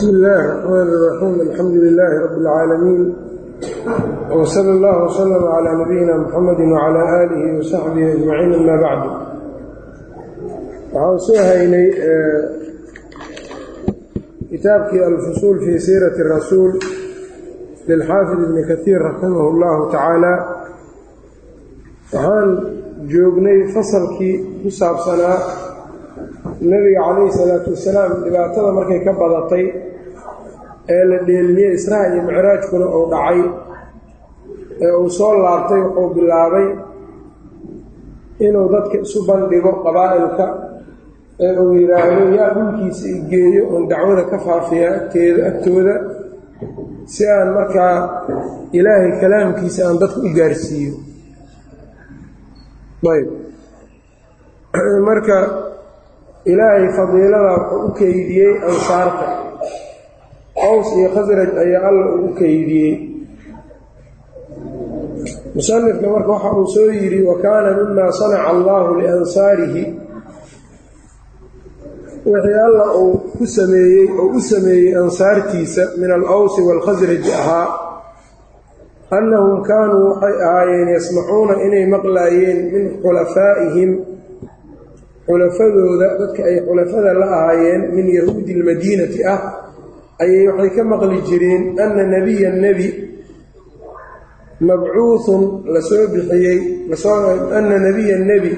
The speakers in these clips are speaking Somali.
bsm illaahi raxmaan iraxiim alxamdu lilaahi rabbi اlcaalamiin wsal allah wslm cla nabiyina muxamadi wcala aalihi wasaxbihi ajmaciin ama bacdu. Waxaan soo haynay eh, kitaabkii alfusuul fii siirati rasuul lilxaafid ibni kaiir raximah اllahu tacaala. Waxaan joognay fasalkii ku saabsanaa nebiga calayhi salaatu wasalaam dhibaatada markay ka badatay ee la dheelmiyey israa iyo micraajkuna uu dhacay ee uu soo laabtay wuxuu bilaabay inuu dadka isu bandhigo qabaa'ilka ee uu yidhaahdo yaa dhulkiisa i geeyo oon dacwada ka faafiya agteeda agtooda si aan markaa ilaahay kalaamkiisa aan dadka u gaarsiiyo. Ayb. Marka ilaahay fadiilada wuxuu u keydiyey ansaarta. Qows iyo khasraj ayaa alla ugu keydiyey musanifka marka waxa uu soo yidhi wa kaana mima sanaca allahu liansaarihi. Wixii alla uu ku sameeyey oo u sameeyey ansaartiisa min alawsi waalkhasraji ahaa annahum kaanuu waxay ahaayeen yasmacuuna inay maqlaayeen min khulafaa'ihim xulafadooda dadka ay xulafada la ahaayeen min yahuudi almadiinati ah ayay waxay ka maqli jireen anna nebiya nebi mabcuuhun la soo bixiyey anna nebiya nebi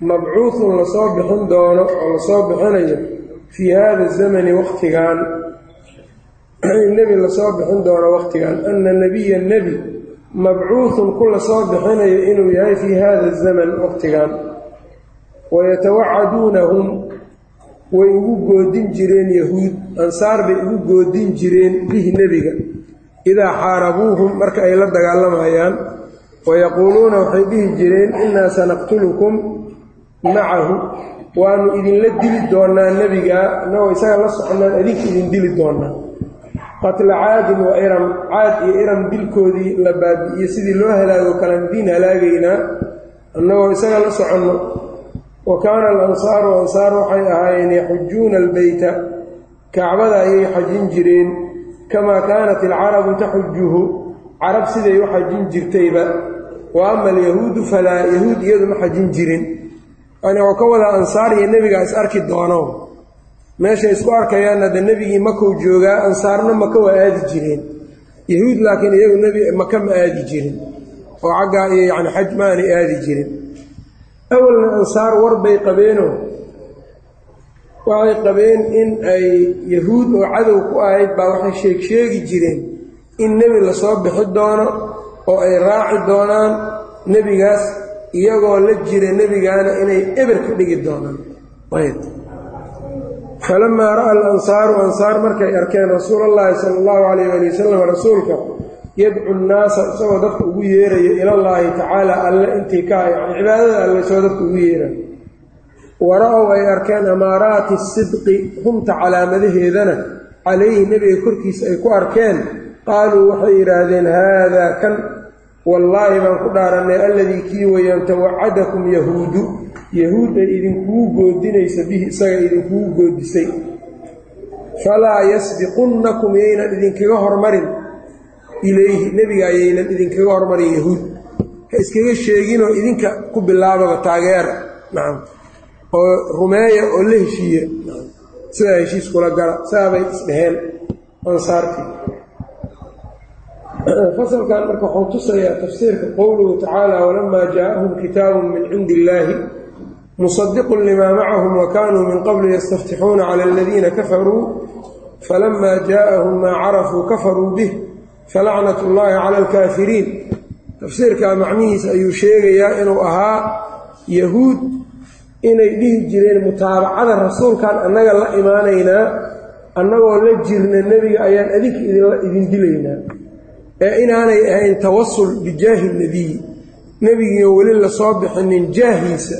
mabcuuhun la soo bixin doono oo la soo bixinayo fii hada zamani wakhtigan nebi la soo bixin doono wakhtigan anna nebiya nebi mabcuuhun ku la soo bixinayo inuu yahay fii hada zaman wakhtigan wayatawacaduunahum way ugu goodin jireen yahuud ansaar bay ugu goodin jireen bihi nebiga. Idaa xaarabuuhum marka ay la dagaalamayaan wayaquuluuna waxay dhihi jireen innaa sanaqtulukum macahu. Waanu idinla dili doonaa nebigaa innagoo isaga la socnaan idinka idin dili doonaa qatla caadin wa iram caad iyo iram dilkoodii la baabi'iyo sidii loo halaago kalan idiin halaagaynaa annagoo isaga la soconno wa kaana alansaaru ansaar waxay ahaayeen yaxujuuna albeyta kacbada ayay xajin jireen kamaa kaanat alcarabu taxujuhu carab siday u xajin jirtayba wa ama alyahuudu falaa yahuud iyadu ma xajin jirin. Yani oo ka wada ansaar iyo nebigaa is arki doono. Meeshay isku arkayaan hadda nebigii makou joogaa ansaarna maka waa aadi jireen. Yahuud laakiin iyagu nebi maka ma aadi jirin. Oo caggaa iyo yani xaj ma aanay aadi jirin awalna ansaar war bay qabeenoo waxay qabeen in ay yahuud oo cadow ku ahayd baa waxay sheeg sheegi jireen in nebi la soo bixi doono oo ay raaci doonaan nebigaas iyagoo la jira nebigaana inay eber ka dhigi doonaan falamaa ra'a alansaaru ansaar markay arkeen rasuulallaahi sala allahu calayh waali wasalam rasuulka yadcu nnaasa isagoo dadka ugu yeeraya ilallaahi tacaala alle intii ka yani cibaadada alle isagoo dadka ugu yeeraya wara-ow ay arkeen amaaraati sidqi runta calaamadaheedana calayhi nebiga korkiisa ay ku arkeen. Qaaluu waxay yidhaahdeen haadaa kan wallaahi baan ku dhaarannay alladii kii weyaan tawacadakum yahuudu. Yahuud ay idinkugu goodinaysa bihi isaga idinkugu goodisay. Falaa yasbiqunnakum yaynan idinkaga hormarin ilayhi nebiga ayaynan idinkaga hormarin yahuud. Ha iskaga sheeginoo idinka ku bilaababa taageera nacam oo rumeeya oo la heshiiya sidaa heshiis kula gala sidaabay isdheheen ansaartii fasalkan marka waxuu tusayaa tafsiirka qowluhu tacaala walamaa jaaahum kitaabun min cindi illaahi musadiqun limaa macahum wa kaanuu min qabli yastaftixuuna cala aladiina kafaruu falamaa jaaahum maa carafuu kafaruu bih falacnat ullaahi cala alkaafiriin. Tafsiirkaa macnihiisa ayuu sheegayaa inuu ahaa yahuud inay dhihi jireen mutaabacada rasuulkan annaga la imaanaynaa annagoo la jirna nebiga ayaan adinka idin dilaynaa ee inaanay ahayn tawasul bijaahi nebiyi nebigiio weli la soo bixinin jaahiisa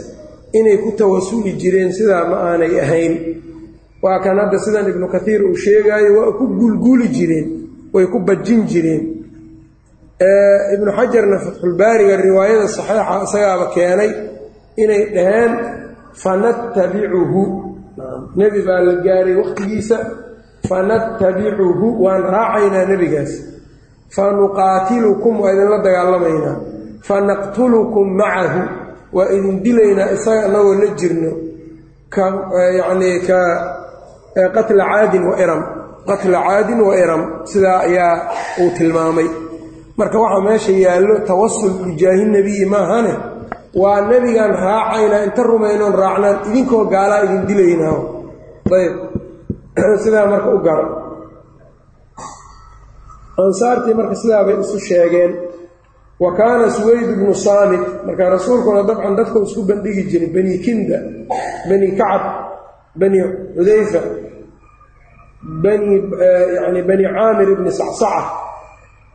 inay ku tawasuli jireen sidaa ma aanay ahayn. Waa kan hadda sidan ibnu katiir uu sheegaayo waa ku guulguuli jireen way ku bajin jireen. Ibnu xajarna fatxulbaariga riwaayada saxiixa isagaaba keenay inay dhaheen fanatabicuhu nebi baa la gaaray wakhtigiisa fanatabicuhu waan raacaynaa nebigaas. Fa nuqaatilukum waa idinla dagaalamaynaa. Fa naqtulukum macahu waa idin dilaynaa isaga annagoo la jirno ka yacnii ka qatla caadin wa iram qatla caadin wa iram sidaa ayaa uu tilmaamay. Marka waxaa meesha yaallo tawasul bijaahi nebiyi maahane waa nebigaan raacaynaa inta rumaynoon raacnaan idinkoo gaalaa idin dilaynaa ayb. Sidaa marka u gara ansaartii marka sidaabay isu sheegeen wa kaana suwayd bnu saamit marka rasuulkuna dabcan dadku isku bandhigi jiray bani kinda bani kacab bani xudayfa bani yani bani caamir ibni sacsaca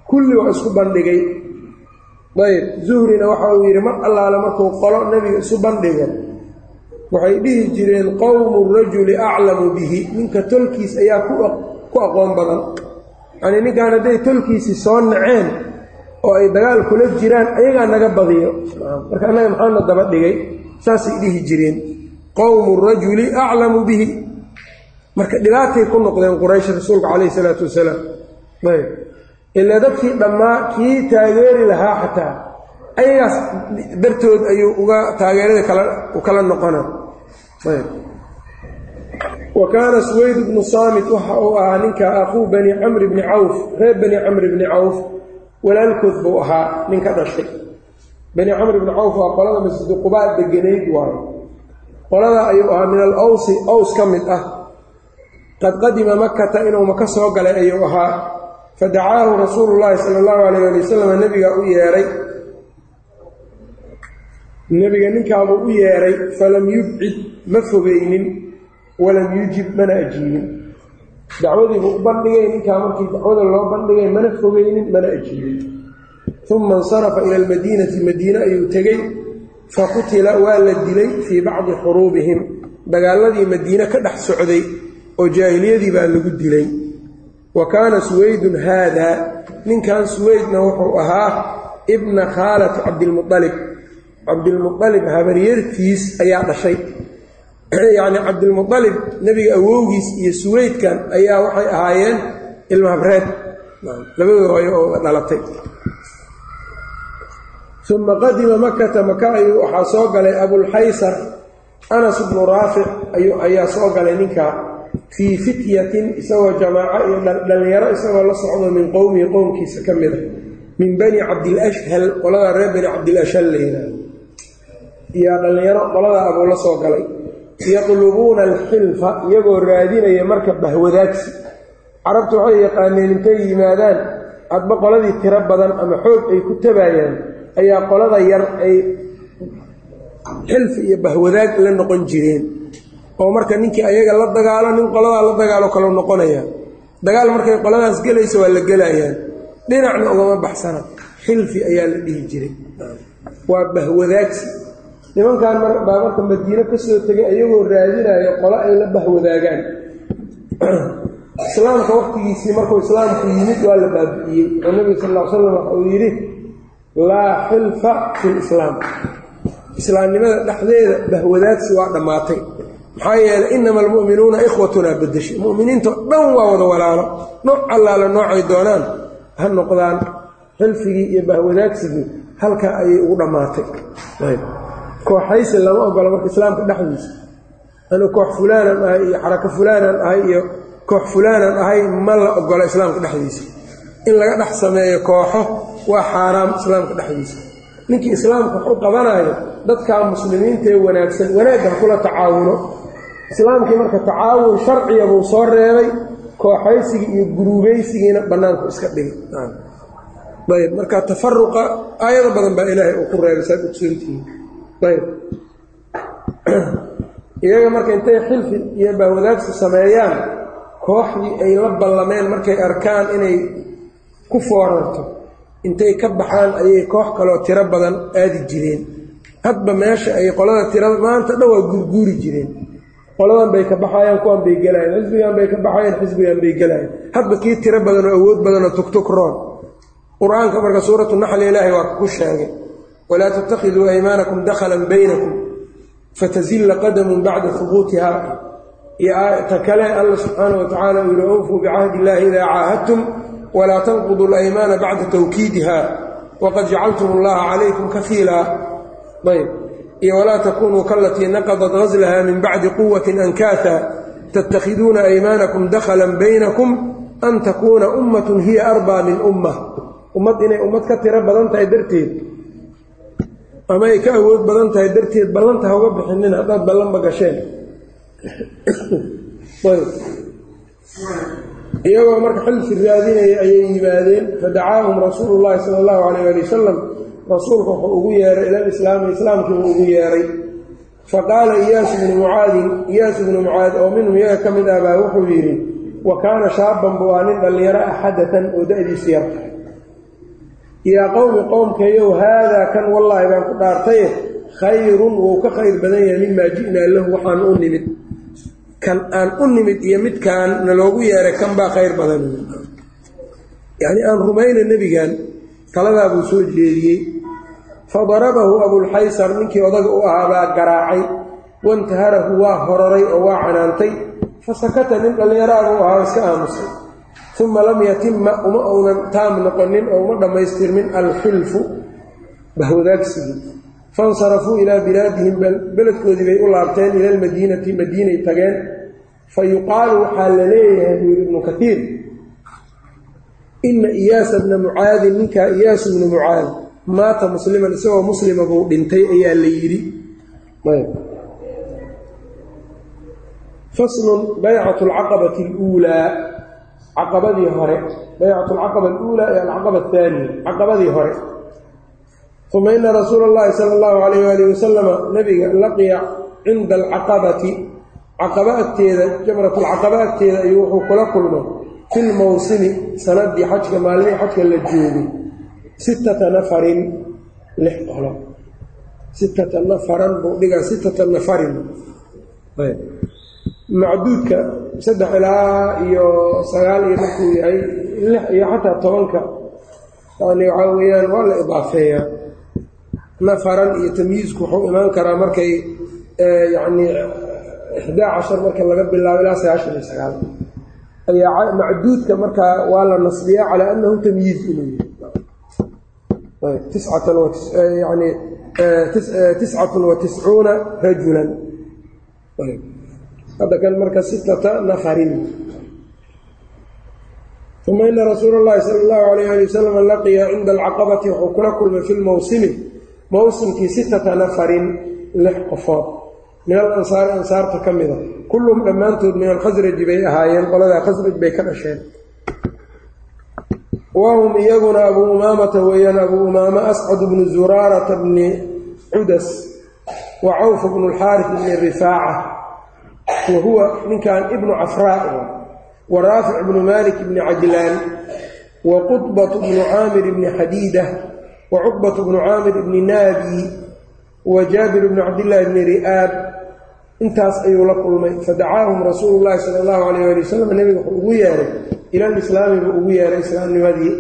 kulli waa isku bandhigay. Ayb zuhrina waxa uu yidhi mar allaale markuu qolo nebiga isu bandhigo waxay dhihi jireen qowmu rajuli aclamu bihi. Ninka tolkiis ayaa ku aqoon badan. Yanii ninkaan hadday tolkiisii soo naceen oo ay dagaal kula jiraan ayagaa naga badiyo. Marka annaga maxaana daba dhigay saasay dhihi jireen qowmu rajuli aclamu bihi marka dhibaatay ku noqdeen quraysh rasuulka calayhi salaatu wasalaam. Ayb. Ilaa dadkii dhammaa kii taageeri lahaa xataa ayagaas dartood ayuu uga taageerada kala kala noqona ayb. Wa kaana suwayd bnu saamit waxa uu ahaa ninka aquu bani camri bni cawf reer bani camri bni cawf walaalkood buu ahaa nin ka dhashay. Bani camr bni cawf waa qolada masjidi qubaa deganayd waayo qolada ayuu ahaa min al awsi aws ka mid ah qad qadima makata inuu maka soo galay ayuu ahaa. Fadacaahu rasuulu llaahi sala allahu alayh ali wasalam nebigaa u yeedhay nebiga ninkaabuu u yeedhay falam yubcid ma fogeynin walam yujib mana ajiibin dacwadiibuu u bandhigay ninkaa markii dacwada loo bandhigay mana fogeynin mana ajiibin uma insarafa ila almadiinati madiine ayuu tegey. Faqutila waa la dilay fii bacdi xuruubihim. Dagaaladii madiine ka dhex socday oo jaahiliyadii baa lagu dilay. Wa kaana suwaydun haadaa ninkan suwaydna wuxuu ahaa ibna khaalati cabdilmualib cabdilmualib habaryartiis ayaa dhashay. Yacni cabdilmualib nebiga awowgiis iyo suweydkan ayaa waxay ahaayeen ilma habreed labadooda hooyo oo dhalatay. Uma qadima makata maka ayuu waxaa soo galay abulxaysar anas bnu raafic ayaa soo galay ninkaa fii fityatin isagoo jamaaco iyo dhallinyaro isagoo la socdo min qowmihi qowmkiisa ka mida min bani cabdilashhal qolada reer bani cabdilashhal la yidhaahdo iyo dhallinyaro qoladaa abuu la soo galay. Yatlubuuna alxilfa iyagoo raadinaya marka bahwadaagsi carabtu waxay yaqaaneen intay yimaadaan hadba qoladii tiro badan ama xoog ay ku tabaayaan ayaa qolada yar ay xilfi iyo bahwadaag la noqon jireen oo marka ninkii ayaga la dagaalo nin qoladaa la dagaalo kaloo noqonaya. Dagaal markay qoladaas gelaysa waa la gelayaan dhinacna ugama baxsana. Xilfi ayaa la dhihi jiray. Waa bahwadaagsi. Nimankan baa marka madiine ka soo tegay ayagoo raadinayo qolo ay la bahwadaagaan. Islaamka waqtigiisii markuu islaamku yimid waa la baabi'iyey. Oo nebiga sal ll ly slam waxa uu yidhi laa xilfa fi lislaam islaamnimada dhexdeeda bahwadaagsi waa dhammaatay maxaa yeelay inama almu'minuuna ikhwatunaa bedeshay mu'miniinto dhan waa wada walaalo. Nooc allaala noocay doonaan ha noqdaan xilfigii iyo bahwadaagsigii halkaa ayay ugu dhammaatay. Kooxaysi lama ogola marka islaamka dhexdiisa. Anuu koox fulaanan ahay iyo xarako fulaanan ahay iyo koox fulaanan ahay ma la ogola islaamka dhexdiisa. In laga dhex sameeyo kooxo waa xaaraam islaamka dhexdiisa. Ninkii islaamka wax u qabanayo dadkaa muslimiintaee wanaagsan wanaagga kula tacaawuno islaamkii marka tacaawun sharciya buu soo reebay kooxaysigii iyo guruubaysigiina bannaanku iska dhigay. Ayb marka tafaruqa aayado badan baa ilaahay uu ku reebay saad ogsoontihiin ayb iyaga marka intay xilfi iyo bahwadaagsi sameeyaan kooxdii ay la ballameen markay arkaan inay ku foorarto intay ka baxaan ayay koox kaloo tiro badan aadi jireen. Hadba meesha ay qolada tirada maanta dhan waa guurguuri jireen qoladan bay ka baxayaan kuwan bay gelayaan xisbigan bay ka baxayaan xisbigan bay gelayaan hadba kii tiro badan oo awood badanoo tugtug roon. Qur'aanka marka suuratu naxli ilaahay waa ku sheegay walaa tattakhiduu aymaanakum dakhalan baynakum fatazilla qadamun bacda hubuutiha iyo ta kale alla subxaana wa tacaala uu yihi awfuu bicahdi illaahi idaa caahadtum walaa tanqudu alaymaana bacda tawkiidiha waqad jacaltum allaha calaykum kafiila ayb iyo walaa takunuu kalatii naqadat ghaslaha min bacdi quwatin ankaata tattakhiduuna aymaanakum dakhalan baynakum an takuuna ummatun hiya arbaa min umma ummad inay ummad ka tiro badan tahay darteed ama ay ka awood badan tahay darteed ballanta ha uga bixinin haddaad ballanba gasheen. Iyagoo marka xilfi raadinaya ayay yimaadeen fadacaahum rasuulu llaahi sala allahu calayh ali wasalam rasuulka wuxuu ugu yeeray ila lislaami islaamkii uu ugu yeeray. Faqaala iyaasu bnu mucaadin iyaasu bnu mucaad oo minhum iyaga ka mid ah baa wuxuu yidhi wa kaana shaaban buu ah nin dhallinyaro ah xadatan oo da-diisu yarta yaa qowmi qowmkayow haadaa kan wallaahi baan ku dhaartaye khayrun wuu ka khayr badan yahay mimaa ji'naa lahu waxaan u nimid. Kan aan u nimid iyo midkaan naloogu yeeray kan baa khayr badan. Yacnii aan rumayna nebigan taladaa buu soo jeediyey fadarabahu abulxaysar ninkii odaga u ahaa baa garaacay wantaharahu waa hororay oo waa canaantay fasakata nin dhallinyaraagu u ahaa iska aamusay uma lam yatima uma uunan taam noqonin oo uma dhammaystirmin alxilfu bahwadaagsigii fansarafuu ilaa bilaadihim beledkoodii bay u laabteen ila almadiinati madiinay tageen fa yuqaalu waxaa la leeyahay buu yidhi ibnu kaiir ina iyaasa bna mucaadin ninkaa iyaasu bnu mucaad maata musliman isagoo muslima buu dhintay ayaa la yidhi. Faslun baycatu alcaqabati aluulaa. Caqabadii hore baycatu alcaqaba aluulaa iyo alcaqaba ahaaniya caqabadii hore. Uma ina rasuula اllahi sala allahu alayh waalih wasalama nabiga laqiya cinda alcaqabati. Caqaba agteeda jamratulcaqaba agteeda ayuu wuxuu kula kulmay fi lmawsimi sanadii xajka maalmihii xajka la joogay sittata nafarin lix qolo sittata nafaran buu dhigaa sittata nafarin. Macduudka saddex ilaa iyo sagaal iyo markuu yahay lix iyo xataa tobanka yani waxaa weeyaan waa la idaafeeyaa. Nafaran iyo tamyiizku wuxuu imaan karaa markay yacni ixdaa cashar marka laga bilaabo ilaa sagaashan iyo sagaal. Ayaa macduudka markaa waa la nasbiyaa calaa annahu tamyiiz inuu yahay tiscatun wa tiscuuna rajulan. Hadda kan marka sittata nafarin uma ina rasuula اllahi sala اllahu alayh ali wasalam laqiya cinda alcaqabati wuxuu kula kulmay fi lmawsimi mawsimkii sittata nafarin lix qofood. Min alansaari ansaarta ka mida. Kulluhum dhammaantood min alkhasraji bay ahaayeen qoladaa khasraj bay ka dhasheen wahum iyaguna abuu umaamata weeyaan abuu umaama ascad bnu zuraarata bni cudas wa cawf bnu alxaaris bni rifaaca wa huwa ninkan ibnu cafraa wa raafic bnu malik bni cajlaan wa qudbat bnu caamir bni xadiida wa cuqbat bnu caamir bni naabi wa jaabir bnu cabdillaahi bni ri'aab. Intaas ayuu la kulmay. Fadacaahum rasuulu llaahi sala allahu calayh ali wasalam nebiga wuxuu ugu yeeray ila alislaami buu ugu yeeray islaamnimadii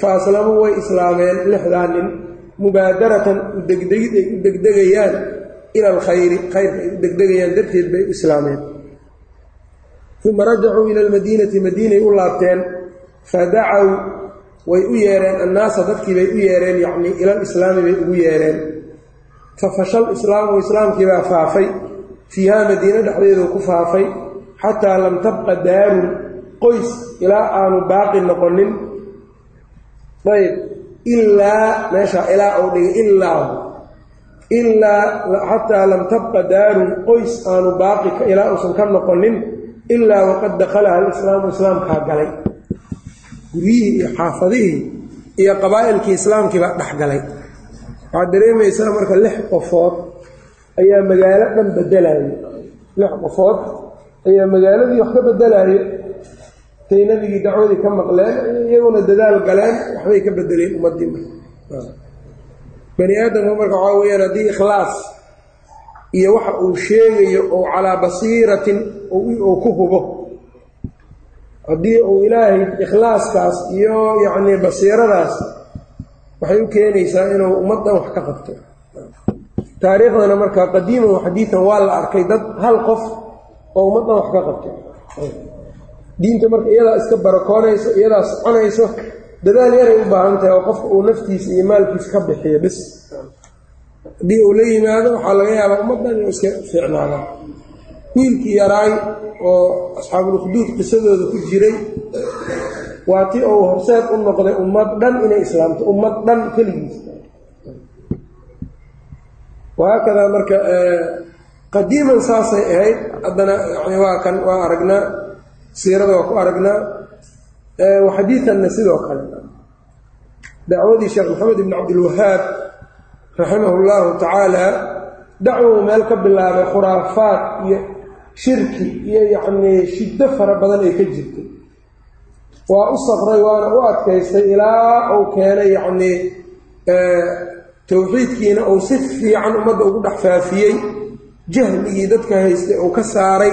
fa aslamuu way islaameen lixdaa nin mubaadaratan udegdegid ay u degdegayaan ila alkhayri khayrka ay u degdegayaan darteed bay u islaameen. Uma rajacuu ila almadiinati madiinay u laabteen fadacaw way u yeereen annaasa dadkii bay u yeereen yacnii ila alislaami bay ugu yeereen. Fafashal islaamu islaamkiibaa faafay fiihaa madiine dhexdeedu ku faafay xataa lam tabqa daarun qoys ilaa aanu baaqi noqonin. Ayb ilaa meesha ilaa uu dhigay ilaa ilaa xataa lam tabqa daarun qoys aanu baaqi ilaa uusan ka noqonin. Ilaa waqad dakhalaha alislaamu islaamkaa galay. Guryihii iyo xaafadihii iyo qabaa'ilkii islaamkiibaa dhex galay. Waxaad dareemaysaa marka lix qofood ayaa magaalo dhan bedelaaya lix qofood ayaa magaaladii wax ka bedelaaya tay nabigii dacwadii ka maqleen iyaguna dadaal galeen waxbay ka bedeleen ummadii bani aadamka marka waxaa weyaan haddii ikhlaas iyo waxa uu sheegayo oo calaa basiiratin uu ku hubo haddii uu ilaahay ikhlaaskaas iyo yacnii basiiradaas waxay u keenaysaa inuu ummaddan wax ka qabto. Taariikhdana marka qadiiman xadiidan waa la arkay dad hal qof oo ummaddan wax ka qabto diinta marka iyadaa iska barakoonayso iyadaa soconayso dadaal yaray u baahan tahay oo qofka uu naftiisa iyo maalkiisa ka bixiyo bis haddii uu la yimaado waxaa laga yaabaa ummaddan inuu iska fiicnaadaan wiilkii yaraay oo asxaabulukduud qisadooda ku jiray waa ti uu horseed u noqday ummad dhan inay islaamto ummad dhan keligiis. Wahaakadaa marka qadiiman saasay ahayd. Haddana yani waa kan waa aragnaa siirada waa ku aragnaa xadiianna sidoo kale. Dacwadii sheekh maxamed ibn cabdilwahaab raximah llahu tacaala dacwow meel ka bilaabay khuraafaad iyo shirki iyo yacnii shiddo fara badan ay ka jirtay. Waa u safray waana u adkaystay ilaa uu keenay yacnii towxiidkiina uu si fiican ummadda ugu dhex faafiyey jahligii dadka haystay uu ka saaray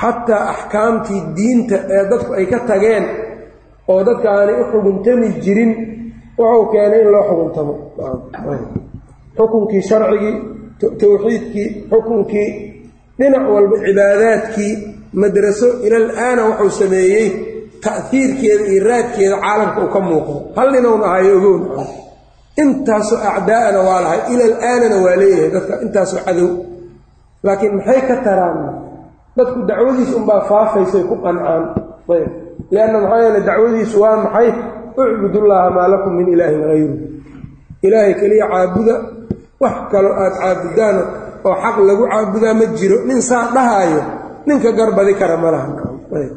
xataa axkaamtii diinta ee dadku ay ka tageen oo dadka aanay u xuguntami jirin wuxuu keenay in loo xuguntamo. Xukunkii sharcigii towxiidkii xukunkii dhinac walba cibaadaadkii madraso ilal aana wuxuu sameeyey ta'hiirkeeda iyo raadkeeda caalamka uu ka muuqdo. Hal ninowna ahayo ogown intaasoo acdaa'ana waa lahay ilal aanana waa leeyahay dadka intaasoo cadow. Laakiin maxay ka taraan dadku dacwadiis unbaa faafaysay ku qancaan. Ayb. Lianna maxaa yeele dacwadiisu waa maxay? Ucbudullaaha maa lakum min ilaahin hayru ilaahay keliya caabuda. Wax kaloo aada caabudaan oo xaq lagu caabudaa ma jiro. Nin saa dhahaayo ninka garbadi kara ma laha. Ayb.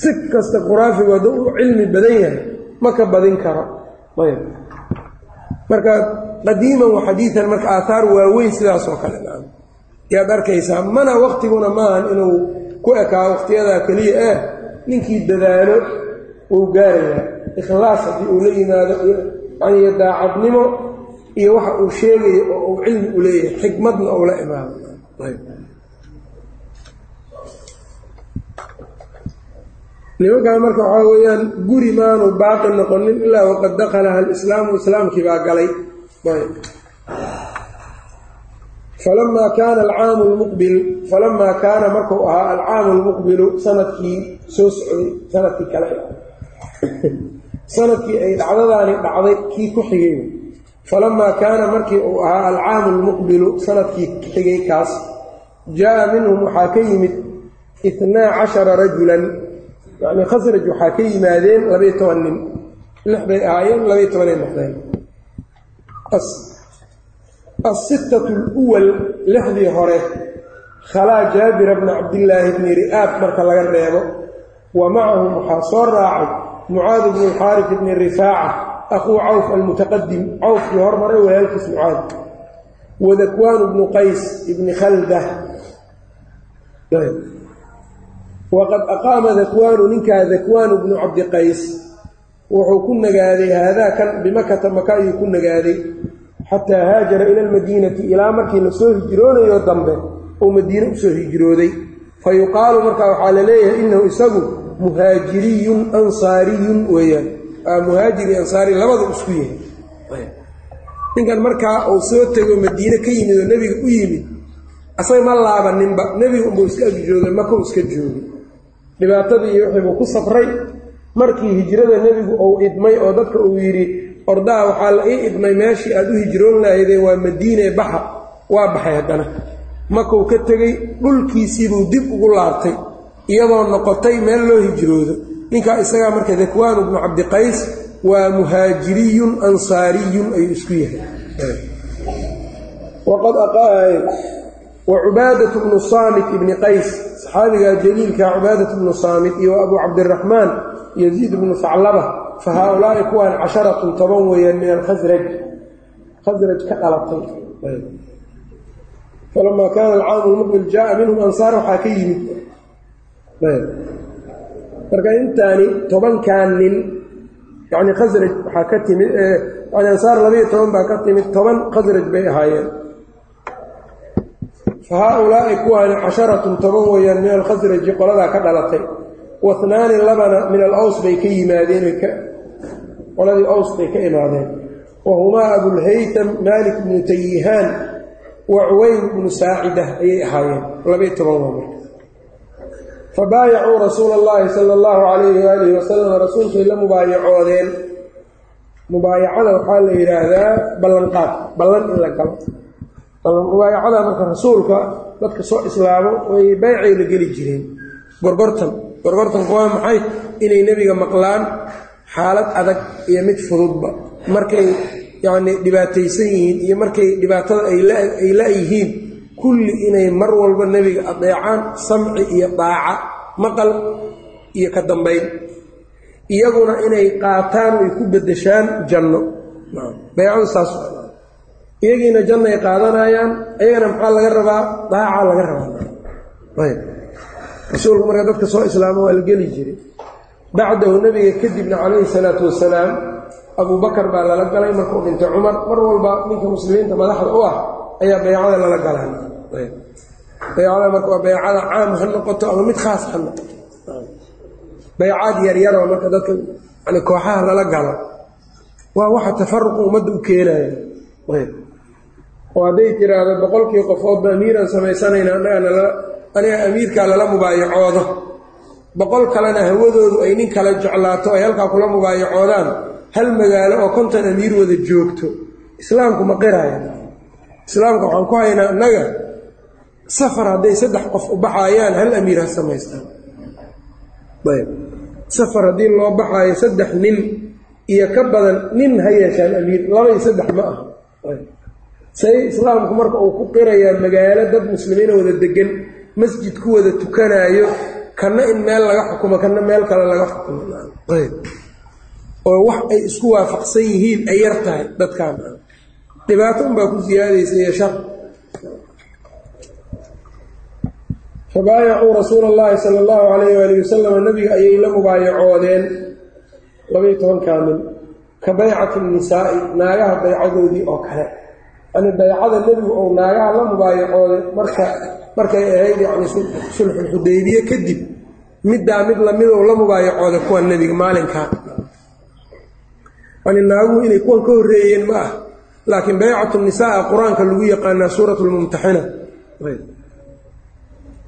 Si kasta khuraafigu hadduu u cilmi badan yahay ma ka badin karo. Ayb. Marka qadiiman wa xadiidan marka aathaar waaweyn sidaas oo kale yaad arkaysaa mana waktiguna maahan inuu ku ekaa wakhtiyadaa keliya eh ninkii dadaalo uu gaarayaa ikhlaas haddii uu la yimaado iyo daacadnimo iyo waxa uu sheegayo oo uu cilmi u leeyahay xikmadna uu la imaado. Nimankan marka waxaa weeyaan guri maanu baaqi noqonin ilaa waqad dakalaha alislaamu islaamkii baa galay falamaa kaana alcaamu lmuqbil falamaa kaana markuu ahaa alcaamu lmuqbilu sannadkii soo socday sannadkii kale sannadkii ay dhacdadaani dhacday kii ku xigay. falamaa kaana markii uu ahaa alcaamu lmuqbilu sannadkii xigay kaas. jaa minhum waxaa ka yimid itnaa cashara rajulan yacnii khasraj waxaa ka yimaadeen labaiy toban nin lix bay ahaayeen labaiy tobanay noqdeen asittatu luwal lixdii hore khalaa jaabira bna cabdillaahi bni ri'aab marka laga reebo wa macahum waxaa soo raacay mucaad bni alxaaris bni rifaaca akhuu cawf almutaqadim cawfkii hormaray walaalkiis mucaad wadakwaanu bnu qays ibni khalda waqad aqaama dakwaanu ninkaa dakwaanu bnu cabdiqays wuxuu ku nagaaday haadaa kan bimakata maka ayuu ku nagaaday xataa haajara ila almadiinati ilaa markii la soo hijroonayo dambe uu madiine u soo hijrooday. Fa yuqaalu markaa waxaa la leeyahay innahu isagu muhaajiriyun ansaariyun weeyaan. Muhaajiri ansaari labadu isku yahay. Ninkan markaa uu soo tego madiine ka yimid oo nebiga u yimid asaga ma laabaninba nebiga unbuu iska agjoogay makau iska joogay dhibaatadii iyo wixiibuu ku safray. Markii hijrada nebigu uu idmay oo dadka uu yidhi ordaha waxaa la ii idmay meeshii aada u hijroon lahaydeen waa madiine baxa. Waa baxay haddana. Makuu ka tegey dhulkiisiibuu dib ugu laabtay iyadoo noqotay meel loo hijroodo. Ninkaa isagaa marka dakwaanu bnu cabdiqays waa muhaajiriyun ansaariyun ayuu isku yahay. Wa cubaadatu bnu saamit ibni qays. Saxaabigaa jaliilka cubaadat bnu saamit iyo abu cabdiraxmaan yaziid bnu saclaba fa haaulaai kuwaan casharatun toban weeyaan min alkhasraj khasraj ka dhalatay falamaa kaana alcaamu lmuqbil jaaa minhum ansaar waxaa ka yimid marka intaani tobankan nin yani khasraj waxaa ka timid yani ansaar labaiyo toban baa ka timid toban khasraj bay ahaayeen fa haaulaai kuwaani casharatun toban weeyaan min alkhasraji qoladaa ka dhalatay wahnaani labana min alaws bay ka yimaadeen qoladii aws bay ka imaadeen. Wa humaa abulhaytam maalik bnu tayihaan wa cuwayn bnu saacida ayay ahaayeen. Labaiyo toban waa marka. Fabaayacuu rasuula allahi sala allahu calayhi waalihi wasalam rasuulkay la mubaayacoodeen. Mubaayacada waxaa la yidhaahdaa ballanqaad ballan in la galo. Mubaayacada marka rasuulka dadka soo islaamo way baycay la geli jireen. Gorgortan gorgortanku waa maxay? Inay nebiga maqlaan xaalad adag iyo mid fududba. Markay yacnii dhibaataysan yihiin iyo markay dhibaatada ay la-yihiin kulli inay mar walba nebiga adeecaan samci iyo daaca maqal iyo ka dambayn iyaguna inay qaataan ay ku beddeshaan janno. Baycadu saas. Iyagiina janno ay qaadanayaan iyagana maxaa laga rabaa? Daaca laga rabaa. Ayb rasuulku marka dadka soo islaamo waa la geli jiray bacdahu nebiga kadibna calayhi salaatu wasalaam abuu bakar baa lala galay markuu dhintay cumar. Mar walba ninka muslimiinta madaxda u ah ayaa baycada lala galaa baycada marka waa baycada caam ha noqoto ama mid khaas ha noqoto. Baycaad yaryaroo marka dadka yani kooxaha lala galo. Waa waxa tafaruqu ummadda u keenaya oo hadday tiraahdo boqolkii qofoodba amiiraan samaysanayna annagana aniga amiirkaa lala mubaayacoodo boqol kalena hawadoodu ay nin kale jeclaato ay halkaa kula mubaayacoodaan hal magaalo oo konton amiir wada joogto. Islaamku ma qiraya. Islaamka waxaan ku haynaa innaga safar hadday saddex qof u baxaayaan hal amiir ha samaystaan. Ayb. Safar haddii loo baxaayo saddex nin iyo ka badan nin ha yeeshaan amiir laba iyo saddex ma ah say islaamku marka uu ku qirayaa magaalo dad muslimiina wada degan masjid ku wada tukanaayo kana in meel laga xukumo kana meel kale laga xukumo oo wax ay isku waafaqsan yihiin ay yar tahay dadkaan dhibaato unbaa ku siyaadaysa iyo shar. Fabaayacuu rasuula allahi sala allahu calayh waalihi wasalam nabiga ayay la mubaayacoodeen labaiyo toban kaamil ka baycati nisaa'i naagaha baycadoodii oo kale. Yani baycada nebigu ou naagaha la mubaayacooday marka markay ahayd yani sulxulxudaybiye kadib middaa mid lamidou la mubaayacooday kuwa nebiga maalinkaa naaguhu inay kuwan ka horreeyeen ma ah laakiin baycatu nisaa qur'aanka lagu yaqaanaa suurat lmumtaxina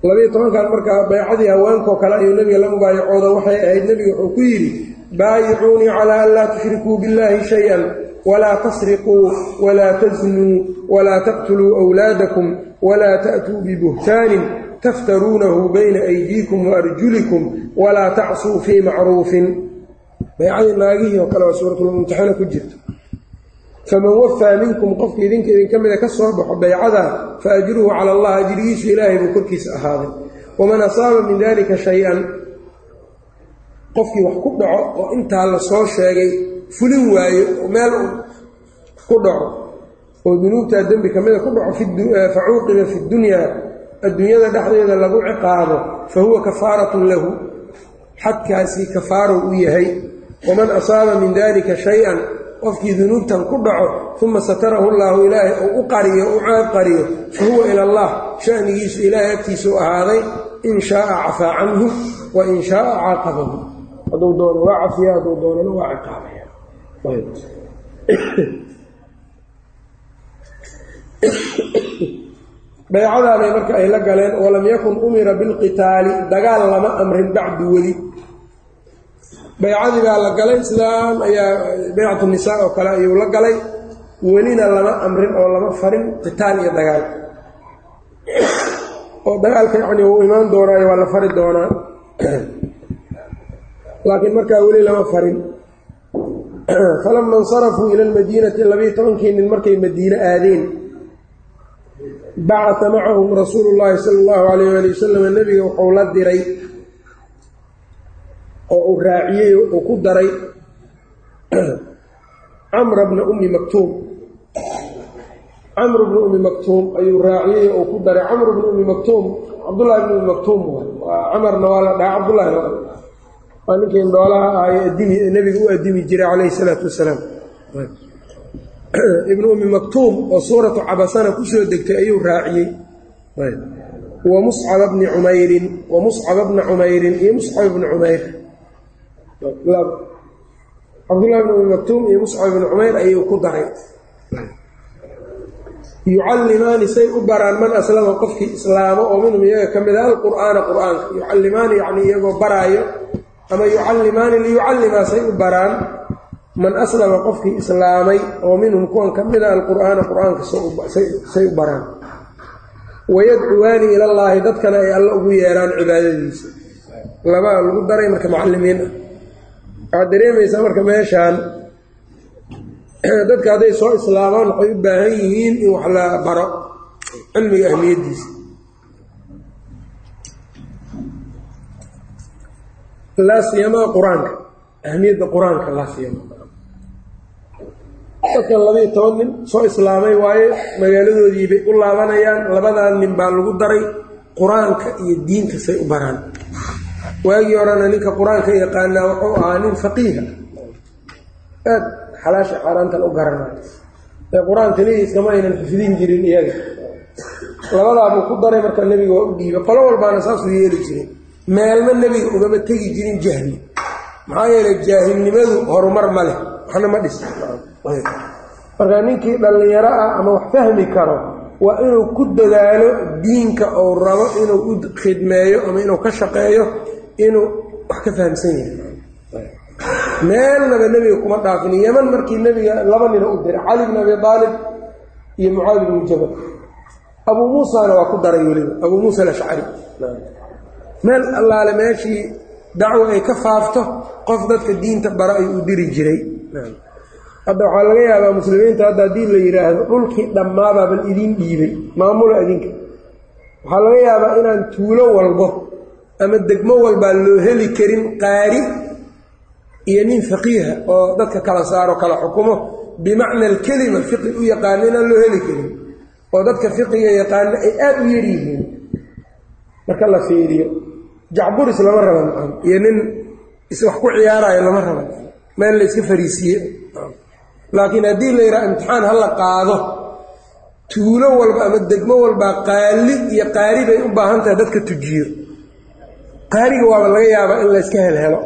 labiiyo tobankan markaa baycadii haweenkao kale ayuu nebiga la mubaayacooda waxay ahayd nebiga wuxuu ku yidhi baayicuunii calaa an laa tushrikuu biاllahi shay-an walaa tasriquu walaa taznuu walaa taqtuluu wlaadakum walaa ta'tuu bibuhtaanin taftaruunahu bayna aydiikum waarjulikum walaa tacsuu fii macruufin baycadii naagihii oo kale waa suuratulmumtaxina ku jirta faman wafaa minkum qofka idinka idinka mida ka soo baxo baycadaa fa ajruhu cala allah ajrigiisu ilaahay buu korkiisa ahaaday waman asaaba min dalika shay-an qofkii wax ku dhaco oo intaa la soo sheegay fulin waayo meel ku dhaco oo dunuubtaa dembi ka mida ku dhaco fa cuuqiba fi dunyaa adduunyada dhexdeeda lagu ciqaabo fa huwa kafaaratun lahu xadkaasi kafaarow u yahay. Waman asaaba min dalika shay-an qofkii dunuubtan ku dhaco uma satarahu llaahu ilaahay ou u qariyo u ceeb qariyo fa huwa ila allah shanigiisu ilaahay agtiisuu ahaaday in shaaa cafaa canhu wa in shaaa caaqabahu. Hadduu doono waa cafiya hadduu doonana waa ciqaabaya baycadaabay marka ay la galeen walam yakun umira bilqitaali dagaal lama amrin bacdu weli. Baycadii baa la galay islaam ayaa baycatu nisaa oo kale ayuu la galay. Welina lama amrin oo lama farin qitaal iyo dagaal. Oo dagaalka yacni wuu imaan doonaayo waa la fari doonaa. Laakiin markaa weli lama farin falama insarafuu ila lmadiinati labiiyo tobankii nin markay madiine aadeen. Bacata macahum rasuulu llaahi sala allahu calayh waali wasalam nebiga wuxuu la diray oo uu raaciyey uu ku daray camra bna ummi maktuum. Camru bna ummi maktuum ayuu raaciyey uu ku daray. Camru bna ummi maktuum cabdullahi bna ummi maktuum waa camarna waa la dhaha cabdullahina waa ninkii indhoolaha ahaye adimi nebiga u addimi jiray calayhi salaatu wasalaam. Ibnu ummi maktuum oo suuratu cabasana ku soo degtay ayuu raaciyey. Wa muscaba bni cumeyrin wa muscaba bna cumeyrin iyo muscab bni cumeyr cabdullahi bn ummi maktuum iyo muscab bni cumeyr ayuu ku daray yucallimaani say u baraan man aslama qofkii islaamo oo minhum iyaga ka mid a alqur'aana qur'aanka. Yucallimaani yacnii iyagoo baraayo ama yucallimaani liyucallimaa say u baraan man aslama qofkii islaamay oo minhum kuwan ka mid a alqur'aana qur'aanka say u baraan. Wayadcuwaani ilallaahi dadkana ay alla ugu yeeraan cibaadadiisa. Labaa lagu daray marka mucallimiin ah waxaad dareemaysaa marka meeshaan dadka hadday soo islaamaan waxay u baahan yihiin in wax la baro cilmiga ahmiyaddiisa laa siyamaa qur'aanka ahmiyadda qur'aanka laa siyama dadkan labayo toban nin soo islaamay waaye magaaladoodiibay u laabanayaan. Labadan nin baa lagu daray qur'aanka iyo diinta say u baraan. Waagii horena ninka qur'aanka yaqaanaa wuxuu ahaa nin faqiiha. Aad xalaasha xaaraantan u garanayo ee qur'aan iskama aynan xifdin jirin iyaga. Labadaabuu ku daray marka nebiga waa u dhiibay. Qolo walbaana saasuu yeeli jiray meelma nebiga ugama tegi jirin jahli. Maxaa yeelay jaahilnimadu horumar ma leh. Waxna ma dhis. Marka ninkii dhallinyaro ah ama wax fahmi karo waa inuu ku dadaalo diinka uu rabo inuu u khidmeeyo ama inuu ka shaqeeyo inuu wax ka fahamsan yahay. Meelnaba nebiga kuma dhaafin. Yeman markii nebiga laba nina u diray cali bn abi aalib iyo mucaadi bnu jabal. Abuu muusana waa ku daray weliba abuu muusa alashcari meel allaale meeshii dacwo ay ka faafto qof dadka diinta bara ayuu u diri jiray. Hadda waxaa laga yaabaa muslimiinta hadda haddii la yidhaahdo dhulkii dhammaabaa bal idiin dhiibay. Maamula idinka. Waxaa laga yaabaa inaan tuulo walbo ama degmo walbaa loo heli karin qaari iyo nin faqiiha oo dadka kala saaro kala xukumo bimacna alkelima fiqi u yaqaano inaan loo heli karin oo dadka fiqiga yaqaano ay aada u yar yihiin. Marka la fiiriyo jacburis lama raba maan iyo nin wax ku ciyaarayo lama raba meel la iska fariisiye laakiin haddii la yidhaha imtixaan ha la qaado tuulo walba ama degmo walbaa qaali iyo qaari bay u baahan tahay dadka tujiyo. Qaariga waaba laga yaabaa in layska helhelo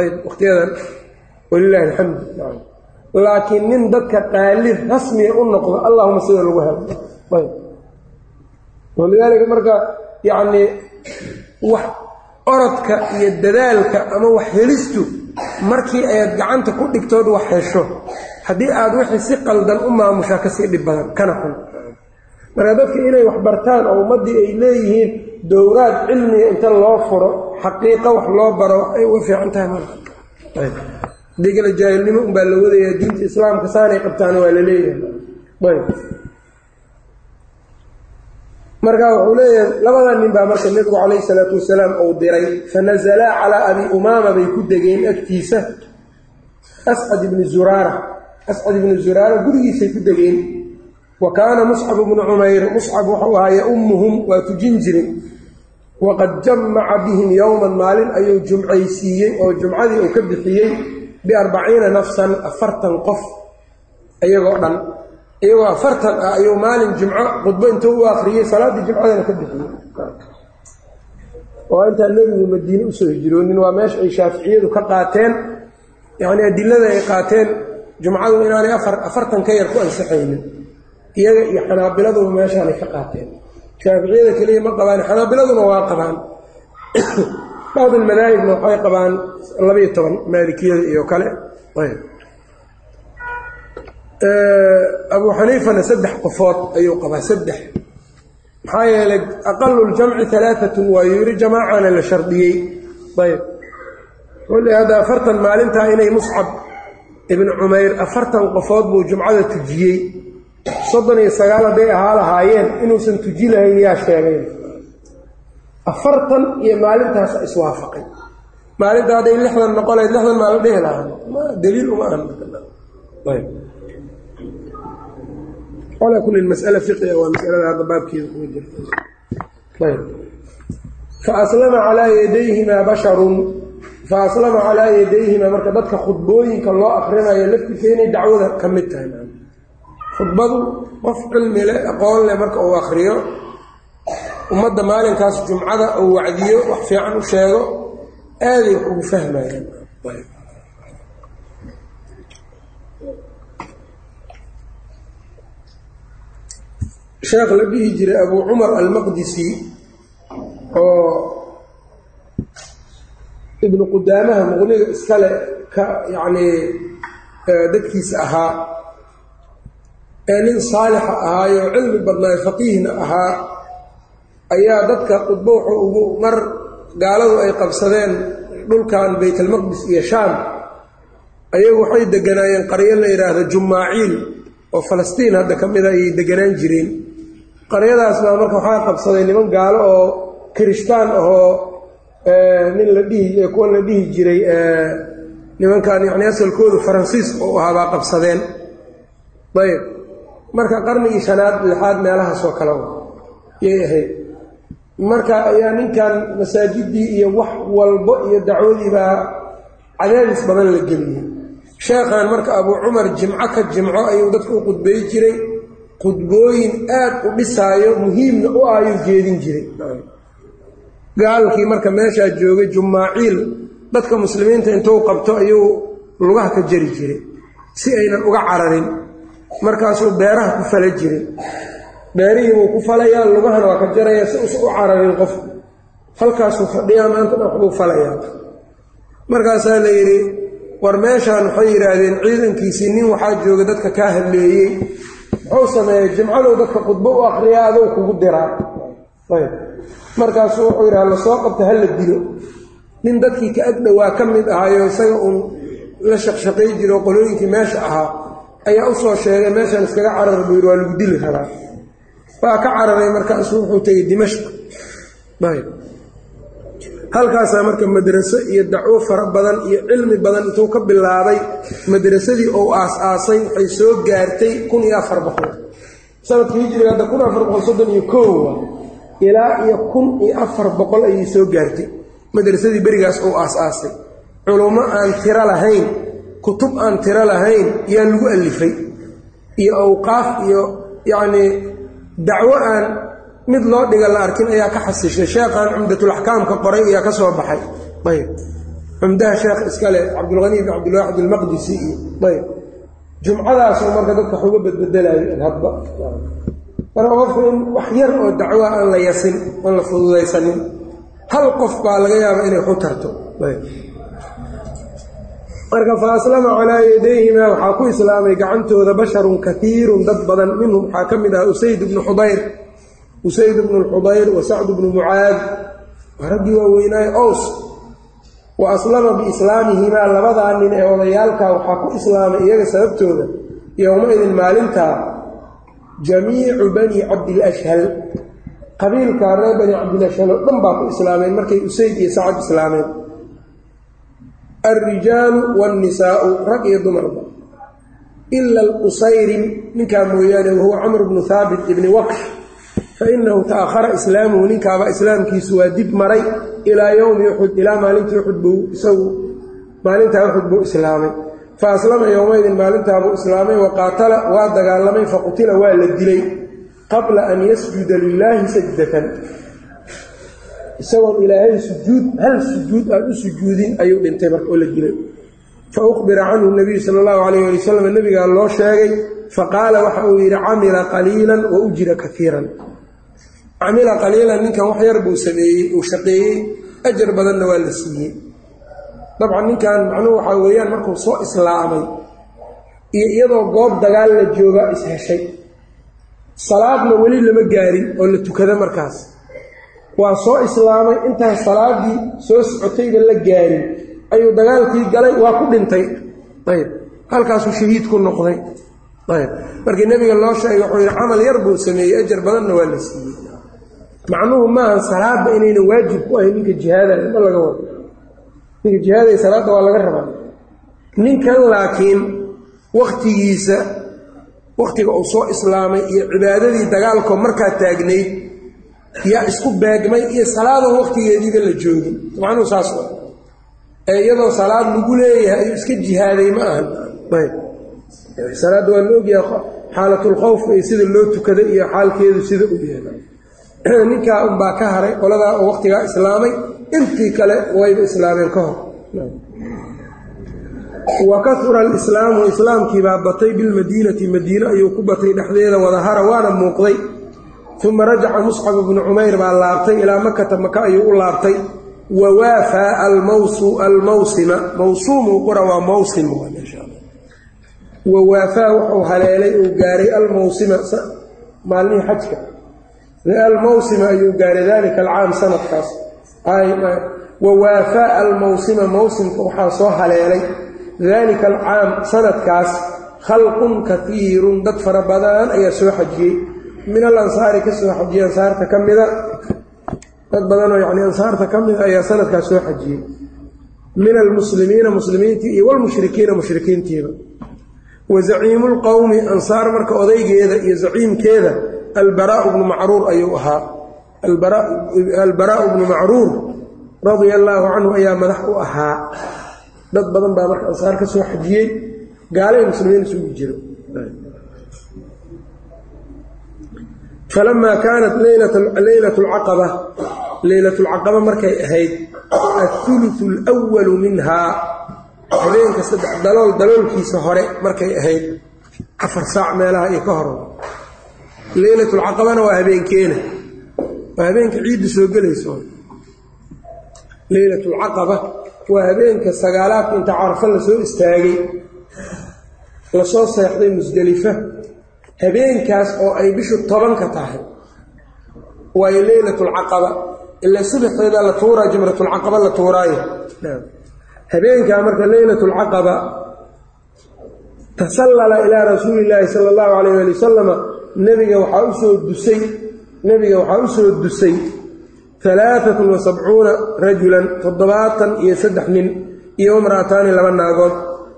ayb wakhtiyadan walilaahi alxamdu. Laakiin nin dadka qaali rasmiga u noqdo allahuma sida lagu helo. Ayb. Walidaalika marka yacnii wax orodka iyo dadaalka ama wax helistu markii aad gacanta ku dhigtood wax hesho. Haddii aad wixii si qaldan u maamushaa ka sii dhib badan kana xun. Marka dadka inay wax bartaan oo ummaddii ay leeyihiin dowraad cilmiga inta loo furo xaqiiqo wax loo baro waxay uga fiican tahay marka haddii kale jaahilnimo unbaa la wadayaa diinta islaamka saanay qabtaana waa la leeyahay marka wuxuu leeyahay labada nin baa marka nebigu calayhi salaatu wasalaam uu diray fanazalaa calaa abi umaama bay ku degeen agtiisa. Ascad ibni zuraara ascad ibni zuraara gurigiisay ku degeen. Wa kaana muscab ibnu cumayr muscab wuxuu ahaa yaummuhum waa tujin jiray. Waqad jamaca bihim yowman maalin ayuu jumcaysiiyey oo jumcadii uu ka bixiyey biarbaciina nafsan afartan qof iyagoo dhan iyagoo afartan ah ayuu maalin jumco khudbo intuu u akriyey salaaddii jumcadana ka bixiyey. Oo intaa nebigu madiine u soo hijroonin waa meesha ay shaaficiyadu ka qaateen yacnii adilada ay qaateen jumcadu inaanay afar afartan ka yar ku ansixaynin iyaga iyo xanaabiladuba meeshaanay ka qaateen. Shaaficiyada keliya ma qabaan xanaabiladuna waa qabaan. Bacd almadaahibna waxay qabaan labayo toban maalikiyada iyo kale abuu xaniifana saddex qofood ayuu qabaa saddex. Maxaa yeelay aqalu ljamci alaaatun waayuu yidhi jamaacana la shardiyey. Ayb wuli hadda afartan maalintaa inay muscab ibnu cumayr afartan qofood buu jumcada tujiyey. Soddon iyo sagaal hadday ahaa lahaayeen inuusan tuji lahayn yaa sheegay. Afartan iyo maalintaasa iswaafaqay. Maalinta hadday lixdan noqonayd lixdan maa la dhihi lahaa. Daliil uma ahan calaa kulli masala fiqiga waa masalada hadda baabkeeda kuma jirta. Ayb fa aslama calaa yadayhimaa basharun. Fa aslama calaa yadayhimaa marka dadka khudbooyinka loo akrinayo laftiisa inay dacwada ka mid tahay khudbadu qof cilmi leh aqoon leh marka uu akriyo ummadda maalinkaas jumcada uu wacdiyo wax fiican u sheego aaday wax ugu fahmayaan sheekh la dhihi jiray abuu cumar almaqdisi oo ibnu qudaamaha muqniga iskale ka yacnii dadkiisa ahaa ee nin saalixa ahaayoo cilmi badnaayo faqiihna ahaa ayaa dadka qudbo wuxuu ugu mar gaaladu ay qabsadeen dhulkan baytalmaqdis iyo shaam. Ayagu waxay deganaayeen qaryo la yidhaahdo jumaaciil oo falastiin hadda ka mida ayay deganaan jireen qaryadaas baa marka waxaa qabsaday niman gaalo oo kirishtaan ahoo nin la dhihi kuwa la dhihi jiray nimankan yacni asalkoodu faransiis oo ahaa baa qabsadeen. Ayb marka qarnigii shanaad lixaad meelahaasoo kale yay ahayd. Marka ayaa ninkan masaajidii iyo wax walbo iyo dacwadii baa cadaadis badan la geliyey sheekhan marka abuu cumar jimco ka jimco ayuu dadka u qudbay jiray qudbooyin aad u dhisaayo muhiimna u ayuu jeedin jiray. Gaalkii marka meeshaa joogay jumaaciil dadka muslimiinta intuu qabto ayuu lugaha ka jari jiray si aynan uga cararin. Markaasuu beeraha ku fala jiray. Beerihii buu ku falayaa lugahana waa ka jarayaa si usa u cararin qofku halkaasuu fadhiyaa maanta dhan waxbuu falayaa. Markaasaa la yidhi war meeshaan waxay yidhaahdeen ciidankiisii nin waxaa jooga dadka kaa hadleeyey muxuu sameeyey jimcadow dadka khudbo u akriyaa adow kugu diraa. Ayb. Markaasuu wuxuu yidhi hala soo qabta hala dilo. Nin dadkii ka ag dhowaa ka mid ahaayo isaga uun la shaqshaqay jiro qolooyinkii meesha ahaa ayaa u soo sheegay meeshaan iskaga carar buu yidhi waa lagu dili rabaa waa ka cararay markaasuu wuxuu tegey dimashq. Ayb halkaasaa marka madraso iyo dacwo fara badan iyo cilmi badan intuu ka bilaabay madrasadii ou aas-aasay waxay soo gaartay kun iyo afar boqol. Sanadkii hijriga hadda kun afar boqol soddon iyo koowa ilaa iyo kun iyo afar boqol ayay soo gaartay madrasadii berigaas ou aas-aasay culummo aan tiro lahayn kutub aan tiro lahayn yaa lagu alifay. Iyo awqaaf iyo yacnii dacwo aan mid loo dhiga la arkin ayaa ka xasishay sheekhan cumdatulaxkaamka qoray ayaa ka soo baxay. Ayb. Cumdaha sheekh iskale cabdulhani ibn cabdilwaxid almaqdisi iyo ayb. Jumcadaasoo marka dadka wax uga badbedelayo hadba. Marka qofku in wax yar oo dacwoa aan la yasin oon la fududaysanin hal qof baa laga yaaba inay waxu tarto. Marka fa aslama calaa yadayhimaa waxaa ku islaamay gacantooda basharun kaiirun dad badan minhum waxaa ka mid ah usayd ibnu xudayr usayd bnu lxudayr wa sacd bnu mucaad waa raggii waaweynaaye ows wa aslama biislaamihimaa labadaa nin ee odayaalkaa waxaa ku islaamay iyaga sababtooda yowma-idin maalintaa jamiicu bani cabdilashhal qabiilkaa reer bani cabdilashhal oo dhan baa ku islaameen markay usayd iyo sacad islaameen. Alrijaalu waannisaau rag iyo dumarba ila alqusayrim ninkaa mooyaane wahuwa camr bnu haabit ibni waksh fainahu ta'ahara islaamuhu ninkaaba islaamkiisu waa dib maray ilaa yowmi uxud ilaa maalintii uxud buu isagu maalintaa uxud buu islaamay fa aslama yowmaydin maalintaabuu islaamay wa qaatala waa dagaalamay faqutila waa la dilay qabla an yasjuda lilaahi sajdatan isagoon ilaahay sujuud hal sujuud aan u sujuudin ayuu dhintay marka oo la dilay fa ukhbira canhu nabiyu sala allahu calayh ali wasalam nebigaa loo sheegay faqaala waxa uu yidhi camila qaliilan wa ujira kaiiran camila qaliilan ninkan wax yar buu sameeyey uu shaqeeyey ajar badanna waa la siiyey. Dabcan ninkan macnuhu waxaa weeyaan markuu soo islaamay iyo iyadoo goob dagaal la joogaa isheshay salaadna weli lama gaarin oo la tukada markaas. Waa soo islaamay intaan salaadii soo socotayba la gaarin. Ayuu dagaalkii galay waa ku dhintay. Ayb halkaasuu shahiid ku noqday. Ayb markii nebiga loo sheegay wuxuu yidhi camal yar buu sameeyey ajar badanna waa la siiyey macnuhu maaha salaadda inayna waajib ku ahayn ninka jihaadaya ma laga wado. Ninka jihaadaya salaadda waa laga rabaa. Ninkan laakiin wakhtigiisa wakhtiga uu soo islaamay iyo cibaadadii dagaalkoo markaa taagnayd yaa isku beegmay iyo salaadan wakhtigeediiba la joogin. Macnuhu saas wa ee iyadoo salaad lagu leeyahay ayuu iska jihaaday ma ahan. Ayb. Salaadda waa la ogyaha xaalatulkhawfka iyo sida loo tukada iyo xaalkeedu sida u yahay ninkaa unbaa ka haray qoladaa oo wakhtigaa islaamay intii kale wayba islaameen ka hor. Wa kahura alislaamu islaamkiibaa batay bilmadiinati madiine ayuu ku batay dhexdeeda wadahara waana muuqday. Uma rajaca muscab bnu cumayr baa laabtay ilaa makata maka ayuu u laabtay. Wa waafaa almawsima mawsuumuu qura waa mawsim wa waafaa wuxuu haleelay uu gaaray almawsima maalmihii xajka almawsima ayuu gaaray dalika alcaam sanadkaas. Wa waafaa almawsima mawsimka waxaa soo haleelay. Dalika alcaam sanadkaas khalqun kaiirun dad fara badan ayaa soo xajiyey. Min al ansaari ka soo xajiyey ansaarta ka mida. Dad badanoo yani ansaarta ka mida ayaa sanadkaas soo xajiyey. Min almuslimiina muslimiintii iyo walmushrikiina mushrikiintiiba. Wa zaciimu lqowmi ansaar marka odaygeeda iyo zaciimkeeda albaraau bnu macruur ayuu ahaa. Albaraau bnu macruur radia allaahu canhu ayaa madax u ahaa. Dad badan baa marka ansaar ka soo xajiyey gaalay muslimiin isugu jiro. Falamaa kaanat leylat lcaqaba leylat lcaqaba markay ahayd athulutu alwalu minhaa. Habeenka saddex dalool daloolkiisa hore markay ahayd afar saac meelaha iyo ka hor leylatulcaqabana waa habeenkeena. Waa habeenka ciidda soo gelayso. Leylatulcaqaba waa habeenka sagaalaadka inta carafo la soo istaagay. Lasoo seexday musdelifa habeenkaas oo ay bishu tobanka tahay. Waayo leylatulcaqaba ilaa subaxeeda la tuuraa jamratulcaqaba la tuuraayo. Habeenkaa marka leylatulcaqaba tasallala ilaa rasuuli illaahi sala allahu calayh ali wasalama nebiga waxaa u soo dusay nebiga waxaa u soo dusay alaaatun wa sabcuuna rajulan toddobaatan iyo saddex nin iyo imra'ataani laba naagood.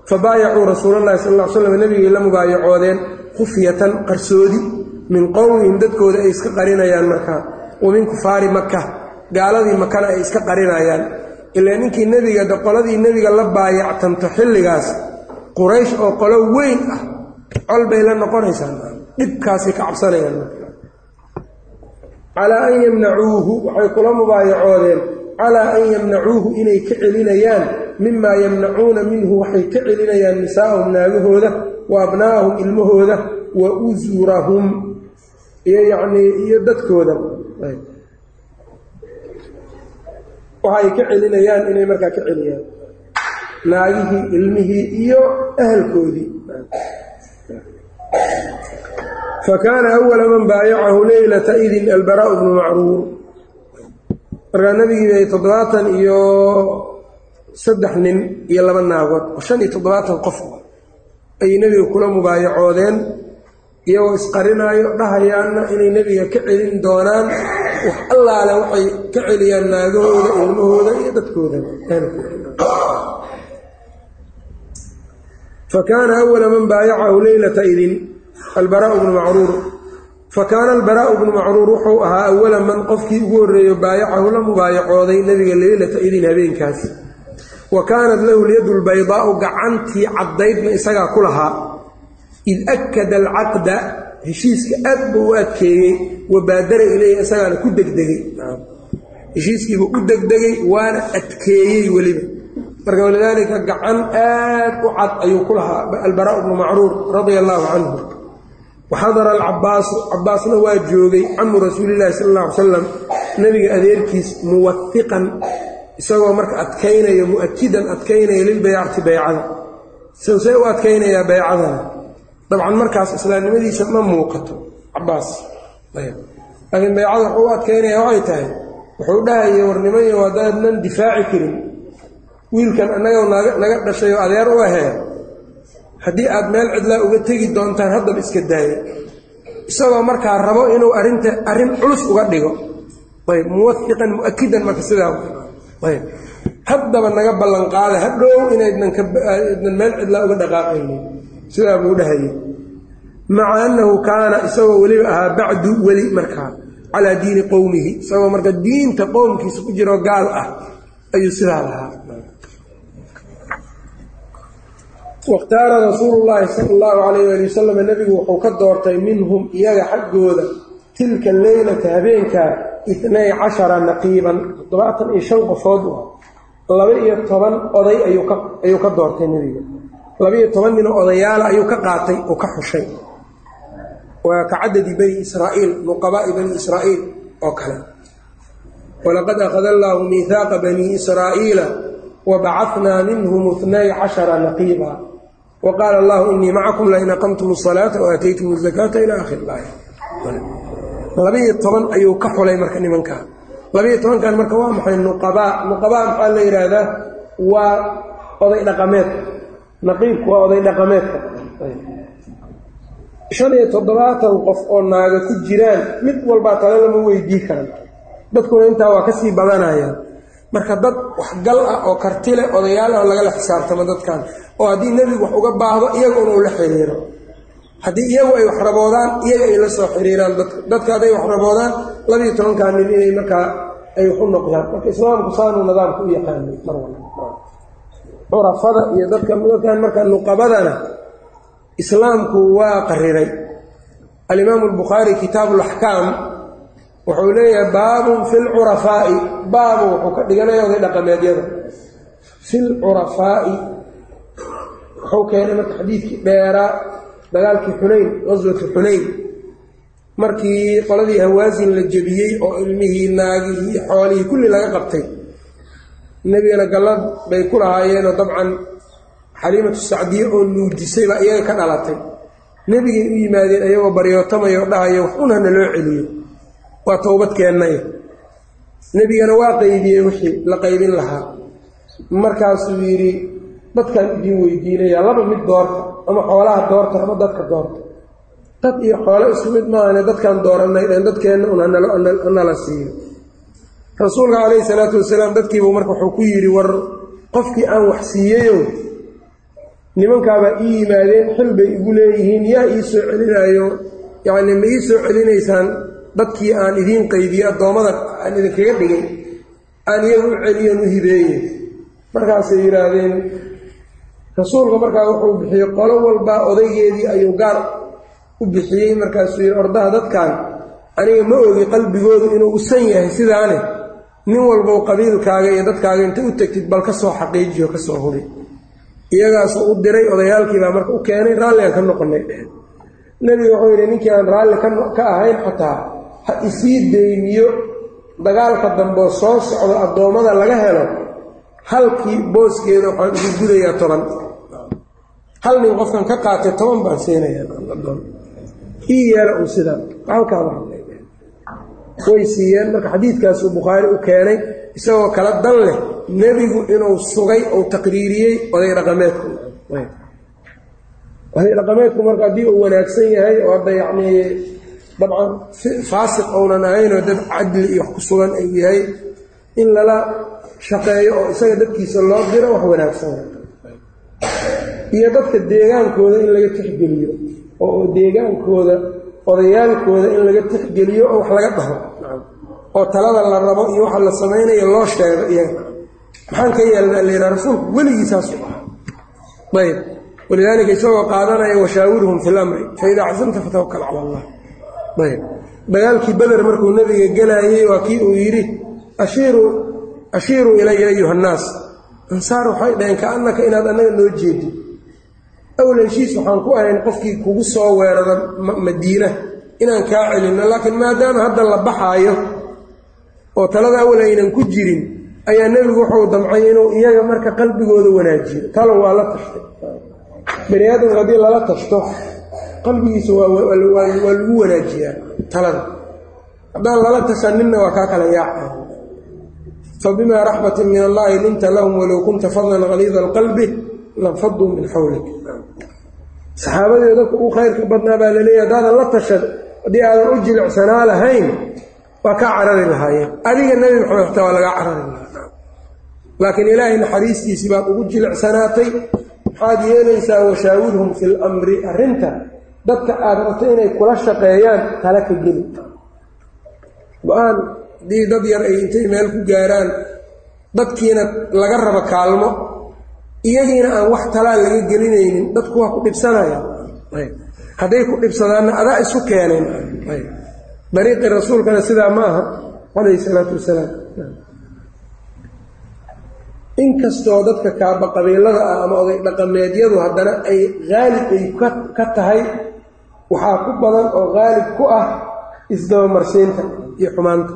Fa baayacuu rasuulallahi sal ly slam nebigay la mubaayacoodeen khufyatan qarsoodi min qowmihim dadkooda ay iska qarinayaan markaa wa min kufaari maka gaaladii makana ay iska qarinayaan. Ilaa ninkii nebiga qoladii nebiga la baayactanto xilligaas quraysh oo qolo weyn ah col bay la noqonaysaa dhibkaasay ka cabsanayaan. Calaa an yamnacuuhu waxay kula mubaayacoodeen. Calaa an yamnacuuhu inay ka celinayaan. Mimaa yamnacuuna minhu waxay ka celinayaan nisaa'ahum naagahooda wa abnaa'ahum ilmahooda wa usurahum iyo yacnii iyo dadkooda. Waxay ka celinayaan inay markaa ka celiyaan. Naagihii ilmihii iyo ahalkoodii fakaana awala man baayacahu leylata idin albaraau bnu macruur markaa nabigii bay toddobaatan iyo saddex nin iyo laba naagood oo shan iyo toddobaatan qof ayay nebiga kula mubaayacoodeen iyagoo isqarinaayo dhahayaanna inay nebiga ka celin doonaan wax allaale waxay ka celiyaan naagahooda ilmahooda iyo dadkooda fakaana awala man baayacahu leylata idin albaraau bnu macruur fakaana albaraau bnu macruur wuxuu ahaa awala man qofkii ugu horreeyo baayacahu la mubaayacooday nebiga leylata idin habeenkaas wa kaanat lahu lyadu lbaydaau gacantii caddaydna isagaa ku lahaa id akkada alcaqda heshiiska aad buu u adkeeyey wa baadara ileyhi isagaana ku degdegay heshiiskiibuu u degdegay waana adkeeyey weliba marka walidaalika gacan aad u cad ayuu ku lahaa albaraau bnu macruur radia allaahu canhu waxadara alcabaasu cabaasna waa joogay camu rasuulillahi sala alla ly salam nebiga adeerkiis muwafiqan isagoo marka adkaynayo mu'akidan adkaynaya lilbaycati baycada sawsee u adkaynayaa baycadana dabcan markaas islaamnimadiisa ma muuqato cabaas laakiin baycada wuxuu u adkaynaya waxay tahay. Wuxuu dhahaya warnimayo haddaadnan difaaci karin wiilkan annagoo naga dhashay oo adeer u ahee haddii aad meel cidlaa uga tegi doontaan haddaba iska daaya isagoo markaa rabo inuu arinta arrin culus uga dhigo. Ayb muwafiqan mu'akidan marka sidaa ayb haddaba naga ballanqaada hadhow inaydnan kaidnan meel cidlaa uga dhaqaaqaynin. Sidaa buu dhahayay maca annahu kaana isagoo weliba ahaa bacdu weli markaa calaa diini qowmihi. Isagoo marka diinta qowmkiisa ku jiro gaal ah ayuu sidaa lahaa wakhtaara rasuulu llaahi sala allahu calayh ali wasalam nebigu wuxuu ka doortay minhum iyaga xaggooda tilka leylata habeenkaa itnay cashara naqiiban toddobaatan iyo shan qofood u ah laba iyo toban oday ayuu ka doortay nebiga laba iyo toban ninoo odayaala ayuu ka qaatay oo ka xushay waa ka cadadi bani israa'iil nuqabaa'i bani israa'iil oo kale walaqad akhada allaahu miihaaqa banii israa'iila wabacadnaa minhum itnay cashara naqiiba wa qaala allahu inii macakum lain aqamtum asalaata waataytum azakaata ila akhir laaya labiiyo toban ayuu ka xulay marka nimankaa labiiyo tobankan marka waa maxay nuqabaa nuqabaa maxaa la yidhaahdaa waa oday dhaqameed. Naqiibku waa oday dhaqameedka shan iyo toddobaatan qof oo naaga ku jiraan mid walbaa tale lama weydii karan. Dadkuna intaa waa ka sii badanayaan marka dad waxgal ah oo karti leh odayaal ah lagala xisaabtamo dadkan oo haddii nebigu wax uga baahdo iyaga una ula xiriiro. Haddii iyagu ay wax raboodaan iyaga ay la soo xiriiraan. Dadka hadday wax raboodaan labiiyo tobankaa nin inay markaa ay wax u noqdaan. Marka islaamku saanuu nidaamka u yaqaanay mar curafada iyo dadka dadkan marka nuqabadana islaamku waa qariray. Alimaamu albukhaari kitaabu alaxkaam wuxuu leeyahay baabun fi lcurafaa'i baabu wuxuu ka dhiganaya oday dhaqameedyada fi lcurafaa'i wuxuu keenay marka xadiidkii dheeraa dagaalkii xunayn qaswati xunayn. Markii qoladii hawaasin la jebiyey oo ilmihii naagihii xoolihii kulli laga qabtay nebigana gallad bay ku lahaayeenoo dabcan xaliimatu sacdiye oo nuudisay baa iyaga ka dhalatay. Nebigay u yimaadeen ayagoo baryootamaya oo dhahaya wax un hana loo celiyo waa towbad keennay nebigana waa qaybiyey wixii la qaybin lahaa. Markaasuu yidhi dadkaan idin weydiinayaa laba mid doorta ama xoolaha doorta ama dadka doorta. Dad iyo xoolo isku mid maahane dadkaan dooranay dheen dadkeenna un hanala siiyo rasuulka calayhi salaatu wasalaam dadkiibuu marka wuxuu ku yidhi war qofkii aan wax siiyeyo nimankaabaa ii yimaadeen xil bay igu leeyihiin yaa ii soo celinaayo yacnii ma ii soo celinaysaan dadkii aan idiin qaybiye addoommada aan idinkaga dhigay aan iyaga u celiyan u hibeeye markaasay yidhaahdeen rasuulka markaa wuxuu bixiyey qolo walbaa odaygeedii ayuu gaar u bixiyey. Markaasuu yidhi ordaha dadkan aniga ma ogi qalbigoodu inuu usan yahay sidaane. Nin walbow qabiilkaaga iyo dadkaaga inta u tegtid bal ka soo xaqiijiyo ka soo hubi. Iyagaasuu u diray odayaalkiibaa marka u keenay raalligaan ka noqonay dheheen nebiga wuxuu yidhi ninkii aan raalli ka ahayn xataa ha isii deymiyo dagaalka damboo soo socdo addoommada laga helo halkii booskeeda waxaan ugu gudayaa toban. Hal nin qofkan ka qaatay toban baan siinayaa ii yeela uu sidaa halkaaba way siiyeen marka xadiidkaasuu bukhaari u keenay isagoo kala dan leh nebigu inuu sugay uu taqriiriyey oday dhaqameedku. Oday. Dhaqameedku marka haddii uu wanaagsan yahay oo hadda yacnii dabcan faasiq ounan ahaynoo dad cadli iyo wax ku sugan ay yahay in lala shaqeeyo oo isaga dadkiisa loo diro wax wanaagsan. Iyo dadka deegaankooda in laga tixgeliyo oo deegaankooda odayaalkooda in laga tixgeliyo oo wax laga dhaho. Oo talada la rabo iyo waxa la samaynayo loo sheego iyaga maxaan ka yeelnaa layidhaha rasuulku weligiisaasu ahaa. Ayb walidaalika isagoo qaadanaya washaawirhum fi lamri fa idaa cazamta fatawakal cala allah dagaalkii beder markuu nebiga gelaayey waa kii uu yidhi ashiiruu ilaya ayuha nnaas. Ansaar waxay dhaheen kaannaka inaad annaga noo jeedid awal heshiis waxaan ku ahayn qofkii kugu soo weerara madiina inaan kaa celinno laakiin maadaama hadda la baxaayo oo talada awal aynan ku jirin ayaa nebigu wuxuu damcay inuu iyaga marka qalbigooda wanaajiyo. Talo waa la tashtay bani aadamka haddii lala tashto qalbigiisa waa lagu wanaajiyaa talada. Haddaan lala tashaninna waa kaa kala yaaca fabimaa raxmatin min allaahi linta lahum walow kunta fadlan haliida alqalbi lanfaduu min xawlik saxaabadii dadka ugu khayrka badnaa baa laleeyahy haddaadan la tashan haddii aadan u jilicsanaa lahayn waa kaa carari lahaayeen. Adiga nebi maxamed xataa waa lagaa carari lahaa. Laakiin ilaahay naxariistiisii baad ugu jilicsanaatay maxaad yeelaysaa washaawirhum fi lamri arrinta dadka aad rabto inay kula shaqeeyaan tala ka geli. Go'aan haddii dad yar ay intay meel ku gaaraan dadkiina laga rabo kaalmo iyagiina aan wax talaa laga gelinaynin dadku waa ku dhibsanaya. Hadday ku dhibsadaanna adaa isu keeneen. Dariiqii rasuulkana sidaa ma aha calayhi salaatu wasalaam. Inkastoo dadka kaaba qabiilada ah ama oday dhaqameedyadu haddana ay haalib ay ka tahay waxaa ku badan oo qaalib ku ah isdabamarsiinta iyo xumaanta.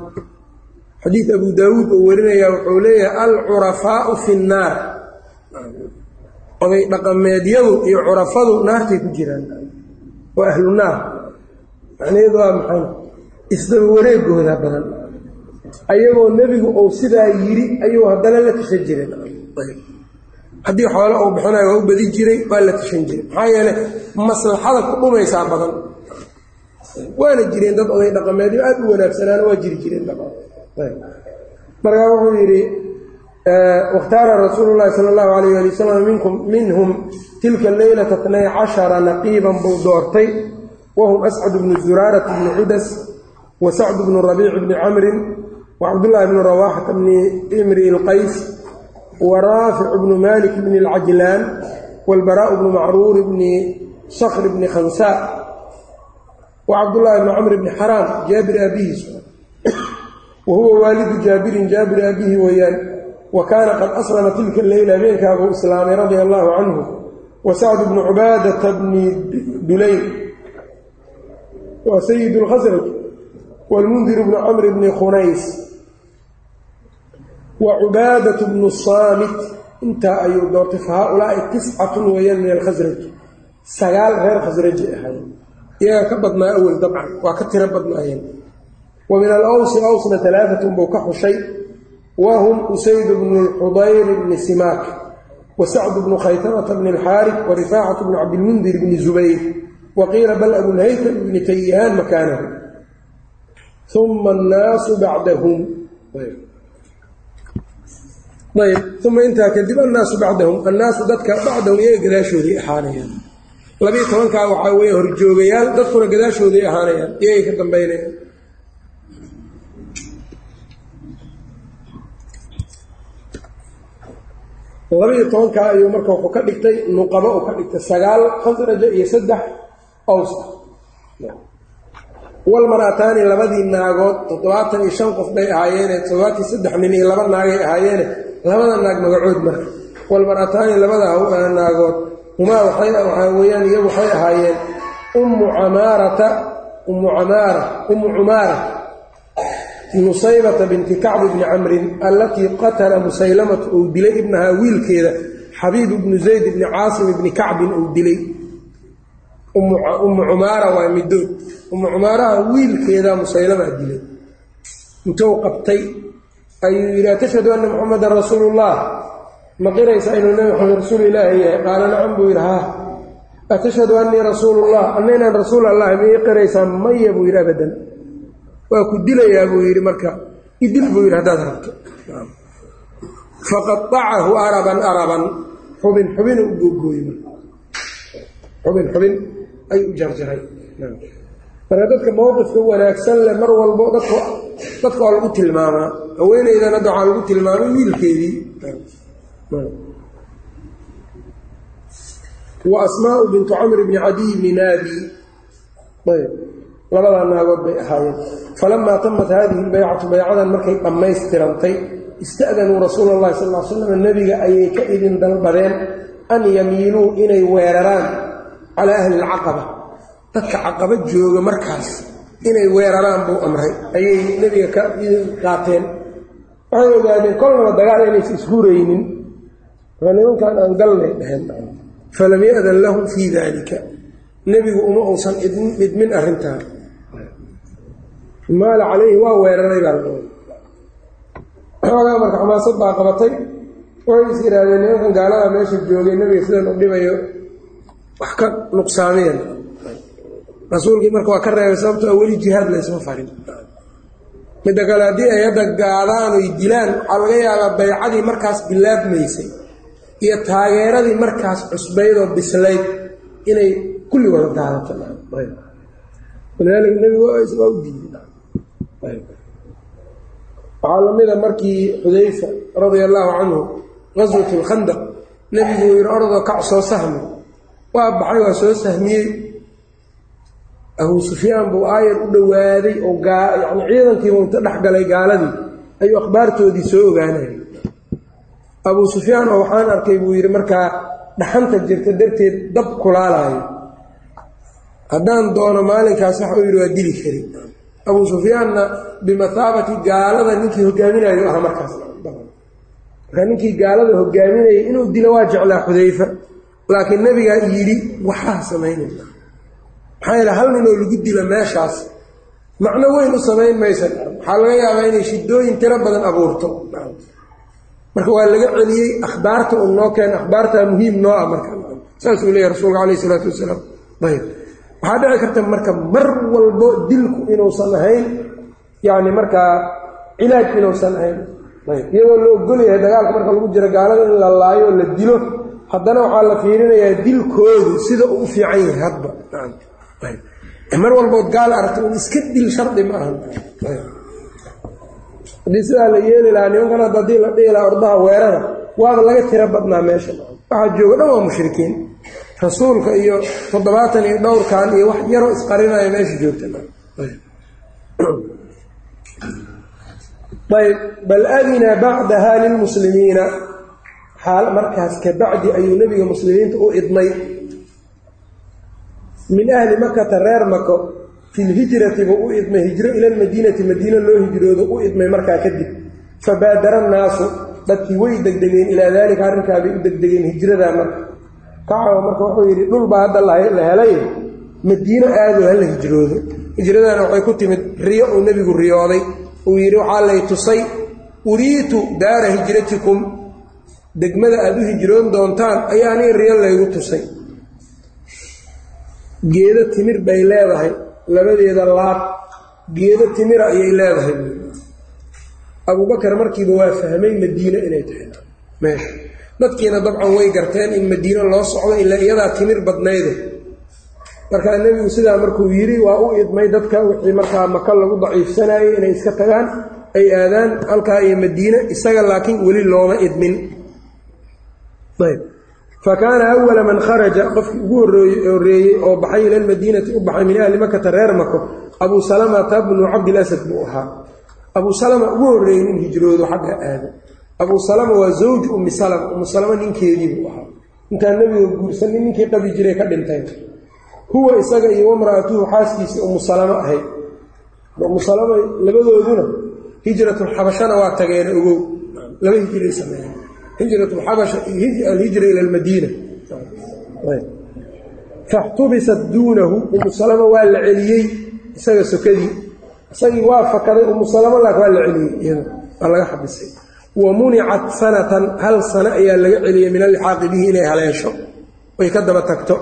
Xadiid abu daawuud oo warinaya wuxuu leeyahay alcurafaau fi nnaar oday dhaqameedyadu iyo curafadu naartay ku jiraan. Waa ahlu naar. Macnaheedu waa maxay? Isdaba wareegooda badan. Ayagoo nebigu uu sidaa yidhi ayuu haddana la tashan jiray haddii xoole uu bixinayo waa u badi jiray waa la tashan jiray. Maxaa yeeley maslaxada ku dhumaysaa badan. Waana jireen dad oday dhaqameedyo aad u wanaagsanaana waa jiri jireen markaa wuxuu yidhi wakhtaara rasuulu llahi sala allahu alayh ali wasalam minkum minhum tilka leylata tnay cashara naqiiban buu doortay. Wahum ascad bnu zuraarata bni cudas wa sacd bnu rabiic bni camrin wa cabdullaahi bnu rawaaxata bni imri ilqays wa raafic bnu malik bni alcajlaan waalbaraau bnu macruur bni sakr bni khansaa wa cabdullaahi bni camr bni xaraam jaabir aabihiis wa huwa waalidu jaabirin jaabir aabihi weeyaan wa kaana qad aslama tilka leyla habeenkaabuu islaamay radia allaahu canhu wa sacd bnu cubaadata bni dulayn waa sayid اlkhasraj wاlmundir bnu camr bni khunays wa cubaadat bnu saamit intaa ayuu doortay fa haaulaai tiscatun weeyaan min alkhasraj sagaal reer khasraji ahay iyaga ka badnaa awel dabcan waa ka tiro badnaayeen. Wa min alawsi awsna alaaatun buu ka xushay. Wa hum usayd bnu lxudayr bni simaak. Wa sacd bnu khaytamata bni alxaarid wa rifaacatu bnu cabdilmundir bni zubayr. Wa qiila bal abulhaytam bni tayihaan makaanahu uma annaasu bacdahum ayb uma intaa kadib annaasu bacdahum annaasu dadka bacdahum iyaga gadaashooday ahaanayaan. Labiiyo tobankaa waxaa weeye horjoogayaal dadkuna gadaashooday ahaanayaan iyagay ka dambaynayaan. Labiiyo tobankaa ayuu marka wuxuu ka dhigtay nuqabo uu ka dhigtay sagaal khasraja iyo saddex aws ah. Walmarataani labadii naagood toddobaatan iyo shan qof bay ahaayeene toddobaatan saddex nin iyo laba naagay ahaayeene labada naag magacood marka. Walmarataani labada naagood humaa waxaa weeyaan iyagu waxay ahaayeen ummu camaarata ummu camaara ummu cumaara nusaybata binti kacb bni camrin allatii qatala musaylamatu uu dilay ibnahaa wiilkeeda xabiib ibnu zayd ibni caasim ibni kacbin uu dilay. Ummu cumaara waa midood ummu cumaaraha wiilkeeda musaylama dilay. Intuu qabtay ayuu yidhi atashhadu anna muxamadan rasuulu ullah ma qiraysaa inuu nabi maxamed rasuul ilaahi yahay qaala nacam buu yidhi haa atashhadu annii rasuulullah anna inaan rasuul allah miyay qiraysaa maya buu yidhi abadan waa ku dilayaa buu yidhi marka idil buu yidhi haddaad rabto faqaacahu araban araban xubin xubinu u googooyey xubin xubin ayuu u jarjaray marka dadka mowqifka wanaagsan leh mar walbo dadka dadka waa lagu tilmaamaa. Haweeneydan hadda waxaa lagu tilmaamay wiilkeedii. Wa asmaau bintu camr bni cadiy bni naadi. Ayb labadaa naagood bay ahaayeen. Falamaa tamat haadihi lbaycatu baycadan markay dhammaystirantay ista'danuu rasuula allahi sal l slam nebiga ayay ka idin dalbadeen an yamiiluu inay weeraraan calaa ahli lcaqaba dadka caqaba jooga markaas inay weeraraan buu amray. Ayay nebiga ka qaateen. Waxay ogaadeen kolnaba dagaal inaysa ishuraynin nimankan aan galnay dheheen falam ya'dan lahum fii daalika. Nebigu uma uusan idmin arrintaa maala calayhi waa weeraray baa xoogaa marka xamaasad baa qabatay. Waxay is yidhaahdeen nimankan gaalada meesha joogay nebiga sidan u dhibayo wax ka nuqsaameen rasuulkii marka waa ka reebay sababto a weli jihaad laysma farin. Midda kale haddii ay gaadaan oy dilaan waxaa laga yaabaa baycadii markaas bilaabmaysay iyo taageeradii markaas cusbaydoo bislayd inay kulli wada daadato. Walidaalika nebigu waa u diiday. Waxaa lamida markii xudayfa radia allaahu canhu qaswat lkhandaq nebigu yidhi ordoo kac soo sahmi. Waa baxay waa soo sahmiyey abuu sufyaan buu aayar u dhowaaday oo yani ciidankiiba inta dhex galay gaaladii ayuu akhbaartoodii soo ogaanayay. Abuu sufyaan oo waxaan arkay buu yidhi markaa dhaxanta jirta darteed dab kulaalaayo haddaan doono maalinkaas waxa uu yidhi waa dili kari. Abuu sufyaanna bimathaabati gaalada ninkii hogaaminayo aha markaas. Markaa ninkii gaalada hogaaminayay inuu dilo waa jeclaa xudayfa. Laakiin nebigaa yidhi waxaa samaynayna maxaa yeele hal ninoo lagu dilo meeshaas macno weyn u samayn maysa waxaa laga yaabaa inay shidooyin tiro badan abuurto. Marka waa laga celiyey akhbaarta uu noo keena akhbaartaa muhiim noo ah marka. Saasuu leeyahy rasuulka calayh isalaatu wasalaam. Ayb waxaa dhici karta marka mar walbo dilku inuusan ahayn yacni markaa cilaaj inuusan ahayn. Ayb iyadoo la ogolyahay dagaalka marka lagu jiro gaalada in la laayo oo la dilo haddana waxaa la fiirinayaa dilkoodu sida uu u fiican yahay hadba mar walbood gaal aragta un iska dil shardi ma ahan haddii sidaa la yeeli lahaa nimankan hadda haddii la dhihi lahaa ordaha weerara waaba laga tiro badnaa meesha. Waxaa jooga dhan waa mushrikiin. Rasuulka iyo toddobaatan iyo dhowrkan iyo wax yaroo isqarinaya meesha joogta. Ayb bal adina bacdaha lilmuslimiina. Xaal markaas ka bacdi ayuu nebiga muslimiinta u idmay min ahli makata reer mako fi lhijrati buu u idmay hijro ila lmadiinati madiina loo hijroodo u idmay markaa kadib. Fabaadara annaasu dadkii way degdegeen ilaa daalika arrinkaabay u degdegeen hijradaa marka. Kacaba marka wuxuu yidhi dhul baa hadda la helay madiino aado hala hijroodo. Hijradana waxay ku timid riyo uu nebigu riyooday. Uu yidhi waxaa lay tusay uriitu daara hijratikum. Degmada aada u hijroon doontaan ayaa aniga riyo laygu tusay geedo timir bay leedahay labadeeda laab geedo timira ayay leedahay. Abubakar markiiba waa fahmay madiino inay tahay. Dadkiina dabcan way garteen in madiino loo socdo ilaa iyadaa timir badnayde. Markaa nebigu sidaa markuu yidhi waa u idmay dadka wixii markaa maka lagu daciifsanayay inay iska tagaan ay aadaan halkaa iyo madiine isaga laakiin weli looma idmin ayb fa kaana awala man kharaja qofkii ugu horreeyey oo baxay ila lmadiinati u baxay min ahli makata reer mako abuu salamata bnu cabdilasad buu ahaa abuu salama ugu horreeyey nin hijroodo xagga aado abuu salama waa zawju ummi salama ummu salama ninkeedii buu ahaa intaan nebiga guursanin ninkii qabi jiray ka dhintay. huwa isaga iyo wamra'atuhu xaaskiisii ummu salamo ahayd ummu salama labadooduna hijratulxabashana waa tageen ogow laba hijiray sameeyeen hijratulxabasha iyo alhijra ila almadiina faxtubisat duunahu ummu salama waa la celiyey isaga sokadii. Isagii waa fakaday ummu salama laak waa la celiyey waa laga xabisay. Wa municat sanatan hal sano ayaa laga celiyey min alixaaqi bihi inay haleesho. Ay ka daba tagto.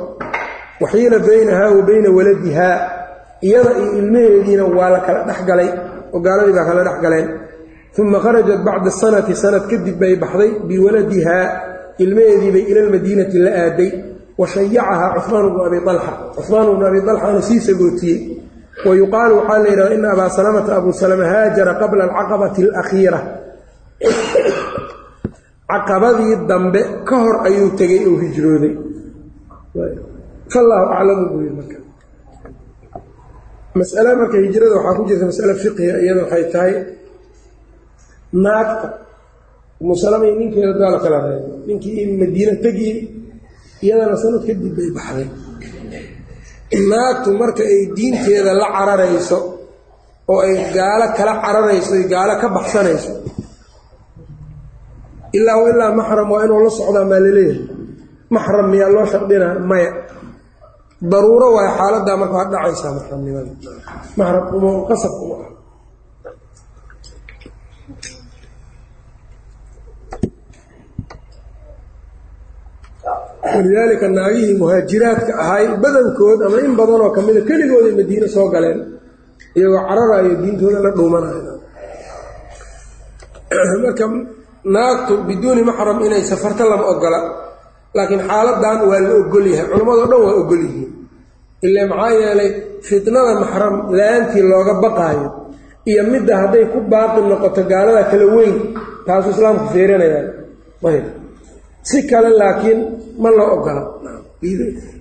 Waxiila baynahaa wa bayna waladihaa. Iyada iyo ilmaheediina waa la kala dhexgalay oo gaaladii baa kala dhexgaleen uma kharajat bacda sanati sanad kadib bay baxday biwaladihaa ilmaheediibay ila lmadiinati la aaday wa shayacahaa cumaan bnu abi alxa cumaan bnu abi alxana sii sagootiyey. wa yuqaalu waxaa la yidhahda ina abaa salamata abuu salama haajara qabla alcaqabati alakhiira caqabadii dambe ka hor ayuu tegay oo hijrooday. allahu aclamu buu yii marka masale marka hijrada waxaa ku jirta masale fiqiga iyada waxay tahay naagta umusalamay ninkeeda daa la kala reebay ninkii madiina tegi iyadana sanad kadib bay baxday. Naagtu marka ay diinteeda la cararayso oo ay gaalo kala cararayso ay gaalo ka baxsanayso ilaa wa ilaa maxram waa inuu la socdaa maa la leeyahay maxram miyaa loo shardinaa maya. Daruuro waay xaaladdaa marka waad dhacaysaa maxramnimada. Maxram uma qasab uma ah walidaalika naagihii muhaajiraadka ahay badankood ama in badanoo kamida keligooday madiine soo galeen iyagoo cararayo diintooda la dhuumanayo. Marka naagtu biduuni maxram inay safarto lama ogola laakiin xaaladan waa la ogol yahay culammadoo dhan waa ogol yihiin. Ile maxaa yeelay fitnada maxram la'aantii looga baqaayo iyo midda hadday ku baaqi noqoto gaalada kala weyn taasuu islaamku fiirinayaan. Ayb si kale laakiin ma loo ogola.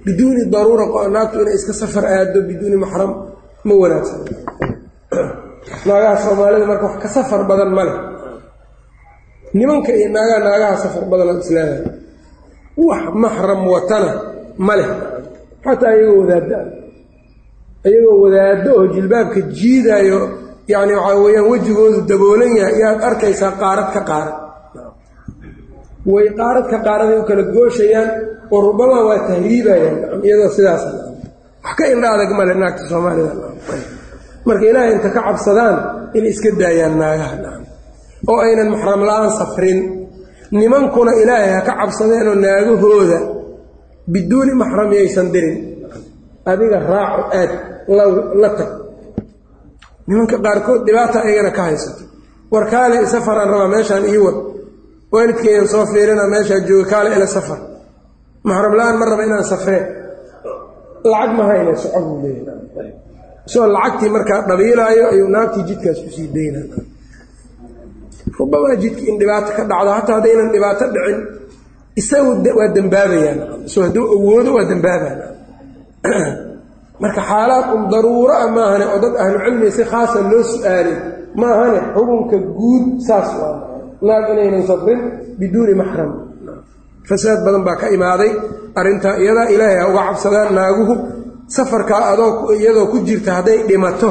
Biduuni daruura naagtu inay iska safar aado biduuni maxram ma wanaagsan. Naagaha soomaalida marka wax ka safar badan ma leh. Nimanka iyo naagaha naagaha safar badan islaamaya wax maxram watana ma leh. Xataa iyagoo wadaada iyagoo wadaado oo jilbaabka jiidaayo yacni waxaa weeyaan wejigoodu daboolan yahay ayaad arkaysaa qaarad ka qaarad way qaarad ka qaaraday u kala gooshayaan oo rubamaa waa tahriibayaan iyadoo sidaas wax ka indha adag male naagta soomaalida marka ilaahay inta ka cabsadaan in iska daayaan naagaha oo aynan maxram la'aan safrin nimankuna ilaahay ha ka cabsadeenoo naagahooda biduuni maxram yaysan dirin. Adiga raaco aad la tag. Nimanka qaarkood dhibaata ayagana ka haysato. War kaale safaraan rabaa meeshaan ii wad waalidkeydan soo fiirina meeshaa jooga kaale ila safar. Maxram la'aan ma raba inaan safreen lacag ma hayne soco buu leeyahay. Isagoo lacagtii markaa dhabiilaayo ayuu naagtii jidkaas ku sii dayna rubamaa jidka in dhibaato ka dhacdo hataa haddaynan dhibaato dhicin isagu waa dembaabayaan isagoo hadduu awoodo waa dembaabayaan marka xaalaad un daruuro ah maahane oo dad ahlucilmiga si khaasa loo su'aalay maahane xukunka guud saas waa naag inaynan safrin biduuni maxram. Fasaad badan baa ka imaaday. Arrintaa iyadaa ilaahay ha uga cabsadaan naaguhu. Safarkaa adoo iyadoo ku jirta hadday dhimato.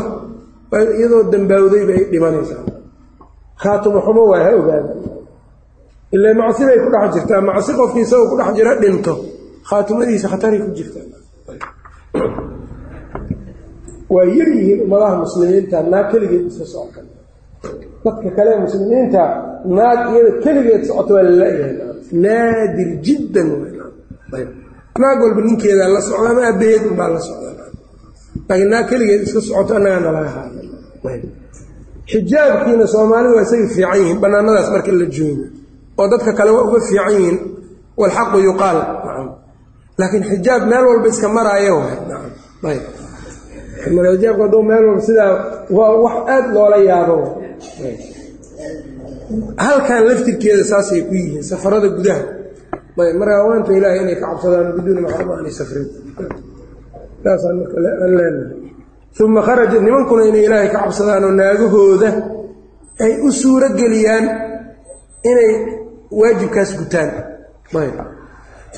Iyadoo dambaawdayba ay dhimanaysaa. Khaatuma xumo waa ha ogaada. Ilaa macsi bay ku dhex jirtaa. Macsi qofkii isagoo ku dhex jira dhinto. Khaatumadiisa khataray ku jirtaa waa yar yihiin ummadaha muslimiinta naag keligeed iska socota dadka kale muslimiinta naag iyada keligeed socota waa lala-yahay naadir jiddan naag walba ninkeedaa la socda ama aabaheed unbaa la socda. Laakiin naag keligeed iska socoto annagaa nalaga haada xijaabkiina soomaalida waa isaga fiican yihiin bannaanadaas marka la joogo. Oo dadka kale waa uga fiican yihiin. Walxaqu yuqaal. Laakiin xijaab meel walba iska maraayo waay. Xijaabku hadduu meel walba sidaa waa wax aad loola yaabo halkan laftirkeeda saasay ku yihiin safarada gudaha. Ayb marka haweenta ilaahay inay ka cabsadaan biduuni maxrama aanay safrin. Saasaan marka aan leenahay. Uma kharaja nimankuna inay ilaahay ka cabsadaanoo naagahooda ay u suuro geliyaan inay waajibkaas gutaan.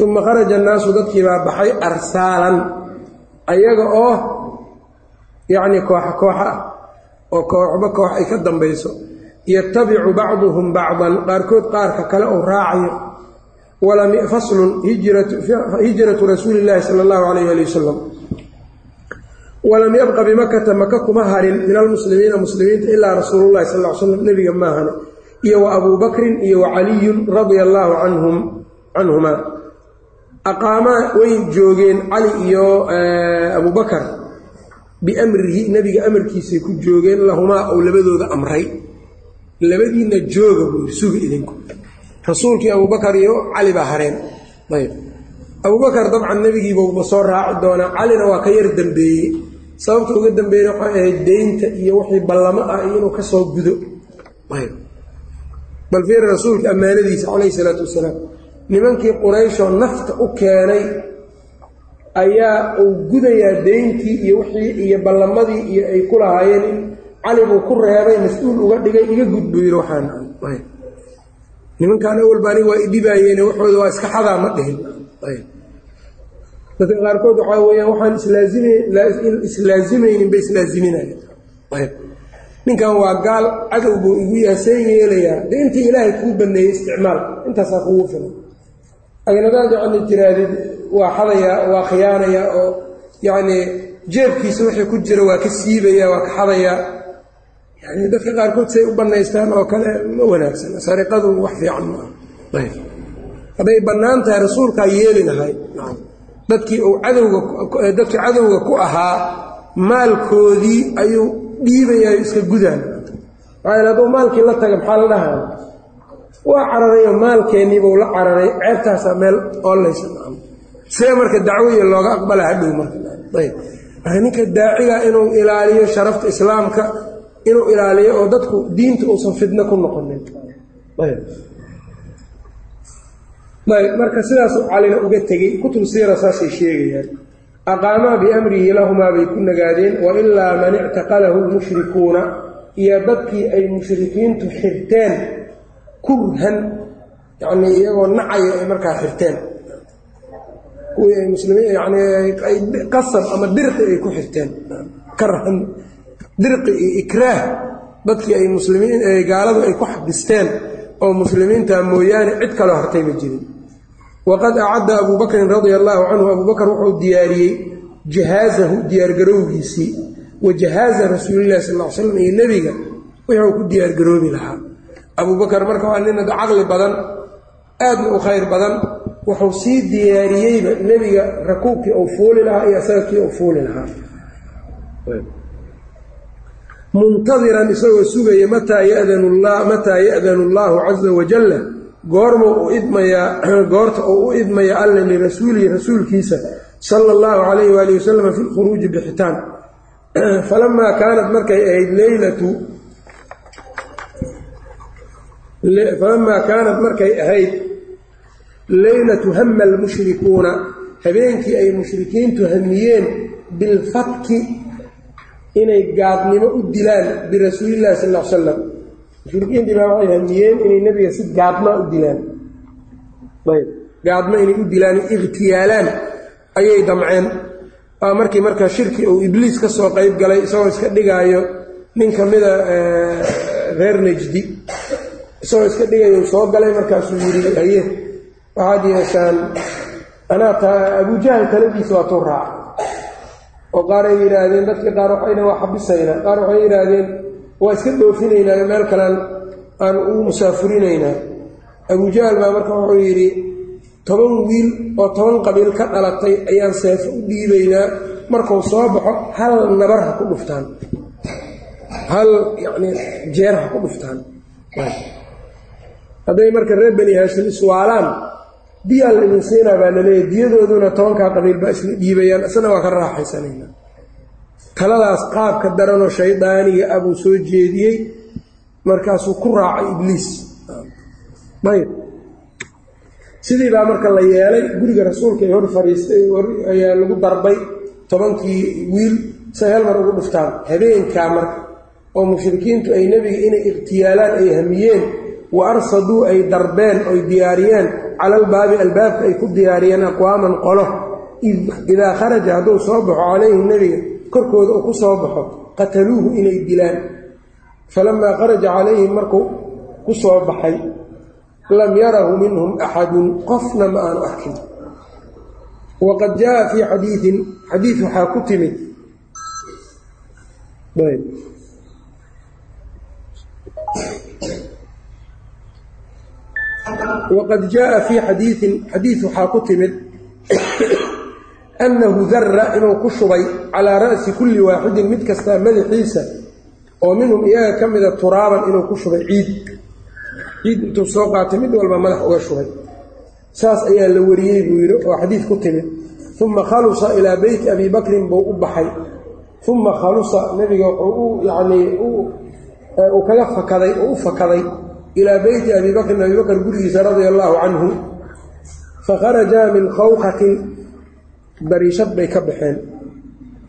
Uma kharaja annaasu dadkii baa baxay arsaalan ayaga oo yacni kooxa kooxa ah oo kooxba koox ay ka dambayso yatabicu bacduhum bacdan qaarkood qaarka kale ou raacayo. Faslun hijratu rasuuli illaahi sala allahu calayh ali wasalam walam yabqa bimakata maka kuma harin min almuslimiina muslimiinta ilaa rasuulullahi sal l slam nebiga maahane iyo wa abuu bakrin iyo wa caliyun radia allaahu canhum canhumaa aqaamaa way joogeen cali iyo abuu bakar biamrihi nebiga amarkiisay ku joogeen lahumaa ou labadooda amray. Labadiinna jooga buu yiri suga idinku. Rasuulkii abubakar iyo cali baa hareen. Ayb abubakar dabcan nebigiibauba soo raaci doonaa calina waa ka yar dambeeyey. Sababta uga dambeeyena waxay ahayd deynta iyo wixii ballamo ah iyo inuu ka soo gudo. Ayb bal fiir rasuulka ammaanadiisa calayhi salaatu wasalaam nimankii qurayshoo nafta u keenay ayaa uu gudayaa deyntii iyo wixii iyo ballamadii iyo ay ku lahaayeen. Cali buu ku reebay mas'uul uga dhigay iga gudbu yiri waxaan nimankaan awalba aniga waa idhibaayeene waxooda waa iska xadaa ma dhihin. Dadka qaarkood waxaa weyaan waxaan islaazimaynin bay islaaziminaya ninkan waa gaal cadow buu igu yaha see yeelayaa. De intii ilaahay kuu baneeyey isticmaal. Intaasaa kugu filan. Agnadaad yacni tiraadid waa xadayaa waa khiyaanayaa oo yacnii jeebkiisa wixii ku jira waa ka siibayaa waa ka xadayaa yani dadka qaarkood say u bannaystaan oo kale ma wanaagsan. Sariqadu wax fiican ma ah hadday bannaan tahay rasuulkaa yeeli lahay dadkii uu cadowga dadkii cadowga ku ahaa maalkoodii ayuu dhiibayaa iska gudaan maxaa hadduu maalkii la taga maxaa la dhahaa? Waa cararayo maalkeenniibuu la cararay ceebtaasaa meel oolaysa see marka dacwaiyo looga aqbala hadhow markaayb marka ninka daaciga inuu ilaaliyo sharafta islaamka inuu ilaaliyo oo dadku diinta uusan fidno ku noqonin. Marka sidaasuu calina uga tegey kutub siira saasay sheegayaan. Aqaamaa biamrihi lahumaa bay ku nagaadeen wailaa man ictaqalahu lmushrikuuna iyo dadkii ay mushrikiintu xirteen kurhan yacnii iyagoo nacaya ay markaa xirteen kuwii ay muslimiin yani ay qasab ama dirqi ay ku xirteen. Dirqi iyo ikraah. Dadkii ay muslimiin gaaladu ay ku xabisteen oo muslimiinta mooyaane cid kaloo hartay ma jirin. Waqad acadda abuu bakrin radia allaahu canhu abuu bakr wuxuu diyaariyey jahaazahu diyaargarowgiisii. Wa jahaaza rasuulillahi sal l slam iyo nebiga wuxuu ku diyaargaroobi lahaa. Abuu bakar marka waa nin caqli badan aadna u khayr badan wuxuu sii diyaariyeyba nebiga rakuubkii uu fuuli lahaa iyo asaga kii uu fuuli lahaa. Muntadiran isagoo sugaya mataa yadanu mataa ya'danu allaahu caza wajalla goorma u idmayaa goorta uu u idmaya alla lirasuulihi rasuulkiisa sala allahu calayhi waali wasalam fi lkhuruuji bixitaan. Falamaa kaanat markay ahayd leylatu falamaa kaanat markay ahayd leylatu hama almushrikuuna. Habeenkii ay mushrikiintu hamiyeen bilfatki inay gaadnimo u dilaan birasuulillahi sal l salam mushrikiintii baa waxay hamiyeen inay nebiga si gaadmaa u dilaan. Ayb. Gaadmo inay u dilaan ikhtiyaalaan ayay damceen. Markii marka shirki uu ibliis ka soo qayb galay isagoo iska dhigaayo nin ka mida reer nejdi isagoo iska dhigayo soo galay markaasuu yidhi haye waxaad yeeshaan anaa ta abujahal taladiisa waa tuu raaca oo qaar ay yidhaahdeen dadkii qaar waxayna waa xabisaynaa. Qaar waxay yidhaahdeen waa iska dhoofinaynaa meel kalean aan ugu musaafurinaynaa. Abujahal baa marka wuxuu yidhi toban wiil oo toban qabiil ka dhalatay ayaan seefo u dhiibaynaa. Markuu soo baxo hal nabar ha ku dhuftaan. Hal yacnii jeer ha ku dhuftaan. Hadday marka reer bani haashim iswaalaan diyaa la idin siinaa baa laleeyahy diyadooduna tobankaa qabiil baa isla dhiibayaan. Isna waa ka raaxaysanayna taladaas qaabka daranoo shaydaaniga abuu soo jeediyey markaasuu ku raacay ibliis. Ayb sidii baa marka la yeelay guriga rasuulka ay hor fariistay ayaa lagu darbay tobankii wiil say hal mar ugu dhuftaan. Habeenkaa marka oo mushrikiintu ay nebiga inay ikhtiyaalaan ay hamiyeen wa arsaduu ay darbeen oy diyaariyeen cala albaabi albaabka ay ku diyaariyeen aqwaaman qolo idaa kharaja hadduu soo baxo calayhi nebiga korkooda uu ku soo baxo qataluuhu inay dilaan falamaa kharaja calayhim markuu ku soo baxay lam yarahu minhum axadun qofna ma aanu arkin waqad jaaa fii xadiiin xadiid waxaa ku timid waqad jaaa fii xadiiin xadiid waxaa ku timid annahu dara inuu ku shubay calaa ra'si kulli waaxidin mid kastaa madaxiisa oo minhum iyaga ka mida turaaban inuu ku shubay ciid. Ciid intuu soo qaatay mid walba madax uga shubay. Saas ayaa la wariyey buu yidhi oo xadiid ku timid. Uma khalusa ilaa beyti abi bakrin buu u baxay. Uma khalusa nebiga wuxuu u yacnii uu kaga fakaday oo u fakaday ilaa beyti abi bakrin abi bakr gurigiisa radia allaahu canhu fakharajaa min khawqatin dariishad bay ka baxeen.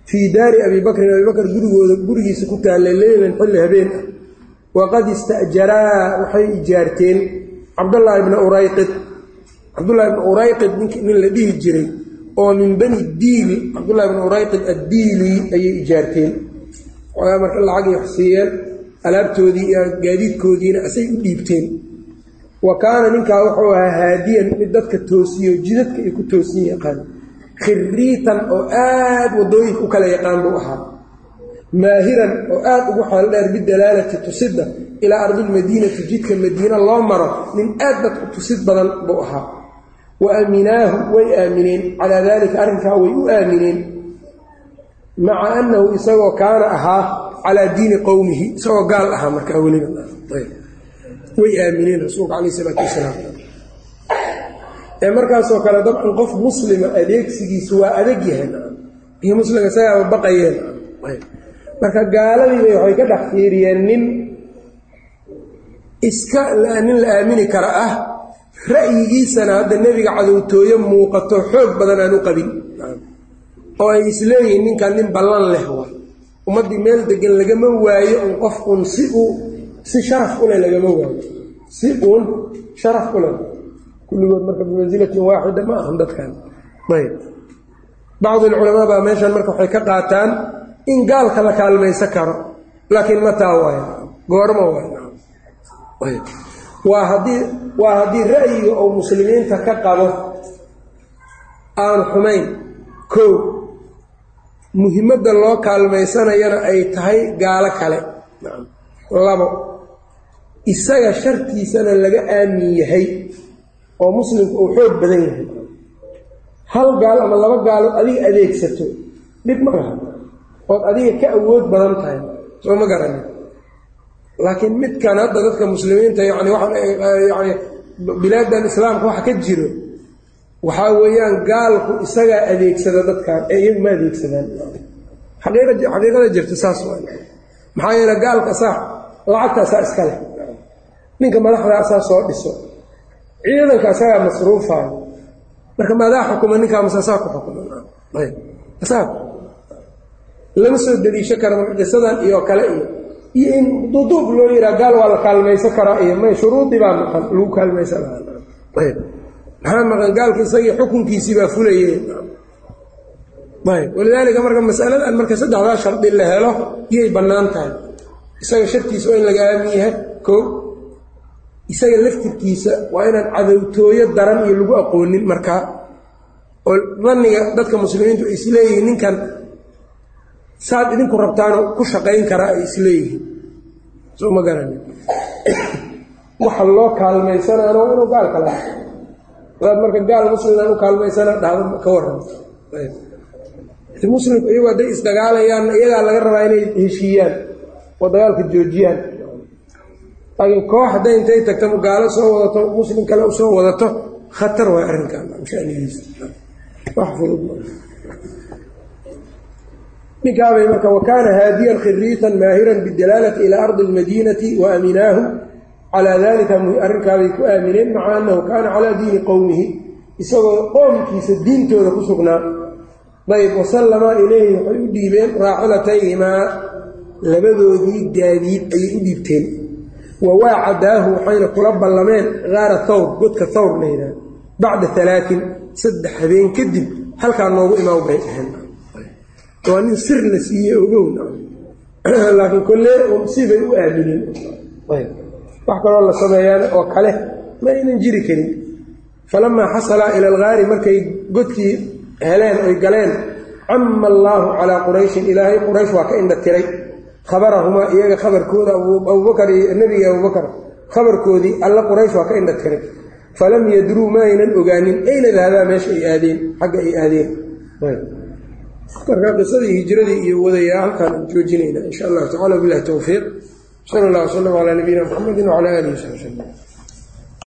Fii daari abi bakrin abi bakr gurigooda gurigiisa ku taallay leylan xilli habeen. Ah waqad ista'jaraa waxay ijaarteen cabdallaahi bna urayqid. Cabdullahi bna urayqid nin la dhihi jiray oo min bani diili cabdullahi bna urayqid addiili ayay ijaarteen. Marka lacagay wax siiyeen alaabtoodii iyo gaadiidkoodiina asay u dhiibteen. Wa kaana ninkaa wuxuu ahaa haadiyan mid dadka toosiyo jidadka ay ku toosiyin yaqaan. Khiriitan oo aad waddooyinka u kala yaqaan buu ahaa. Maahiran oo aad ugu xeel dheer bidalaalati tusidda ilaa ardilmadiinati jidka madiina loo maro nin aad dadku tusid badan buu ahaa. Wa aaminaahu way aamineen. Calaa daalika arrinkaa way u aamineen. Maca annahu isagoo kaana ahaa calaa diini qowmihi isagoo gaal ahaa markaa weliba. Way aamineen rasuulka caleyh isalaatu wasalaam. Markaasoo kale dabcan qof muslima adeegsigiisu waa adag yahay. Iyo muslimka isagaaba baqayeen. Marka gaaladiiba waxay ka dhex fiiriyeen nin iska nin la aamini kara ah ra'yigiisana hadda nebiga cadowtooyo muuqato xoog badan aan u qabin. Oo ay isleeyihiin ninkan nin ballan leh ummaddii meel degan lagama waayo un qof uun si uu si sharaf u leh lagama waayo. Si uun sharaf u leh. Kulligood marka bimansilatin waaxida ma ahan dadkan. Ayb. Bacdi alculamaa baa meeshan marka waxay ka qaataan in gaalka la kaalmaysan karo. Laakiin mataa waay goormo waay waa haddii waa haddii ra'yiga oo muslimiinta ka qabo aan xumayn kow muhimadda loo kaalmaysanayana ay tahay gaalo kale. Labo isaga shartiisana laga aamin yahay oo muslimku uu xoog badan yahay. Hal gaal ama laba gaalo adiga adeegsato dhib ma laha ood adiga ka awood badan tahay soo ma garani. Laakiin midkan hadda dadka muslimiinta yani waayani bilaadan islaamka waxa ka jiro waxaa weeyaan gaalku isagaa adeegsada dadkan ee iyagu ma adeegsadaan. Xaqiiqada jirta saas maxaa yeele gaalka asaa lacagta asaa iska leh. Ninka madaxda asaa soo dhiso. Ciidanka asagaa masruufaayo marka maadaa xukuma ninkaa mase asaa ku xukuma. Lama soo deliisho kara marka qisadan iyo kale iyo iyo in duduub loo yihaa gaal waa la kaalmaysan karaa iyo may shuruudii baa maqan lagu kaalmaysan ayb maxaa maqan gaalka isagii xukunkiisii baa fulaye ayb. Walidaalika marka masaladan marka saddexdaa shardi la helo iyay bannaan tahay. Isaga shartiisa waa in laga aamin yahay. Ko isaga laftirkiisa waa inaan cadowtooyo daran iyo lagu aqoonin markaa oo danniga dadka muslimiintu ay isleeyihiin ninkan saad idinku rabtaano ku shaqayn karaa ay isleeyihiin soo ma garani waxa loo kaalmaysanaano inuu gaalka laha adaad marka gaal musliman u kaalmaysana dhahdo ka waran muslimku iyagu hadday isdagaalayaanna iyagaa laga rabaa inay heshiiyaan oo dagaalka joojiyaan. Laakiin koox hadday intay tagto gaalo soo wadato muslim kale u soo wadato khatar waay arrinkan shanigiisa. Wax fudud ninkaabay marka wakaana haadiyan khiriitan maahiran bidalaalati ilaa ardi almadiinati wa aaminaahu calaa dalika arrinkaabay ku aamineen maca annahu kaana calaa diini qowmihi isagoo qoomkiisa diintooda ku sugnaa. Ayb wasallama ilayhi waxay u dhiibeen raaxilatayhimaa labadoodii gaadiid ayay u dhiibteen. Wa waacadaahu waxayna kula ballameen gaara thawr godka thawr layidhaha bacda alaain saddex habeen kadib halkaa noogu imaan bay dhaheen waa nin sir la siiye ogow laakiin kolle sibay u aamineen wax kaloo la sameeyaan oo kale ma aynan jiri karin. Falamaa xasalaa ila algaari markay godkii heleen oy galeen cama allaahu calaa qurayshin ilaahay quraysh waa ka indha tiray. Khabarahumaa iyaga khabarkooda abubakar iyo nebiga abubakar khabarkoodii alla quraysh waa ka indha tiray. Falam yadruu ma aynan ogaanin ayna dahabaa meesha ay aadeen xagga ay aadeen. Marka qisadii hijradii iyo wadayaa halkaan aan joojinayna insha allahu tacala bilahi towfiiq sala allah wasalam calaa nabiyina muxamedi wacala aalihi wasabi wslam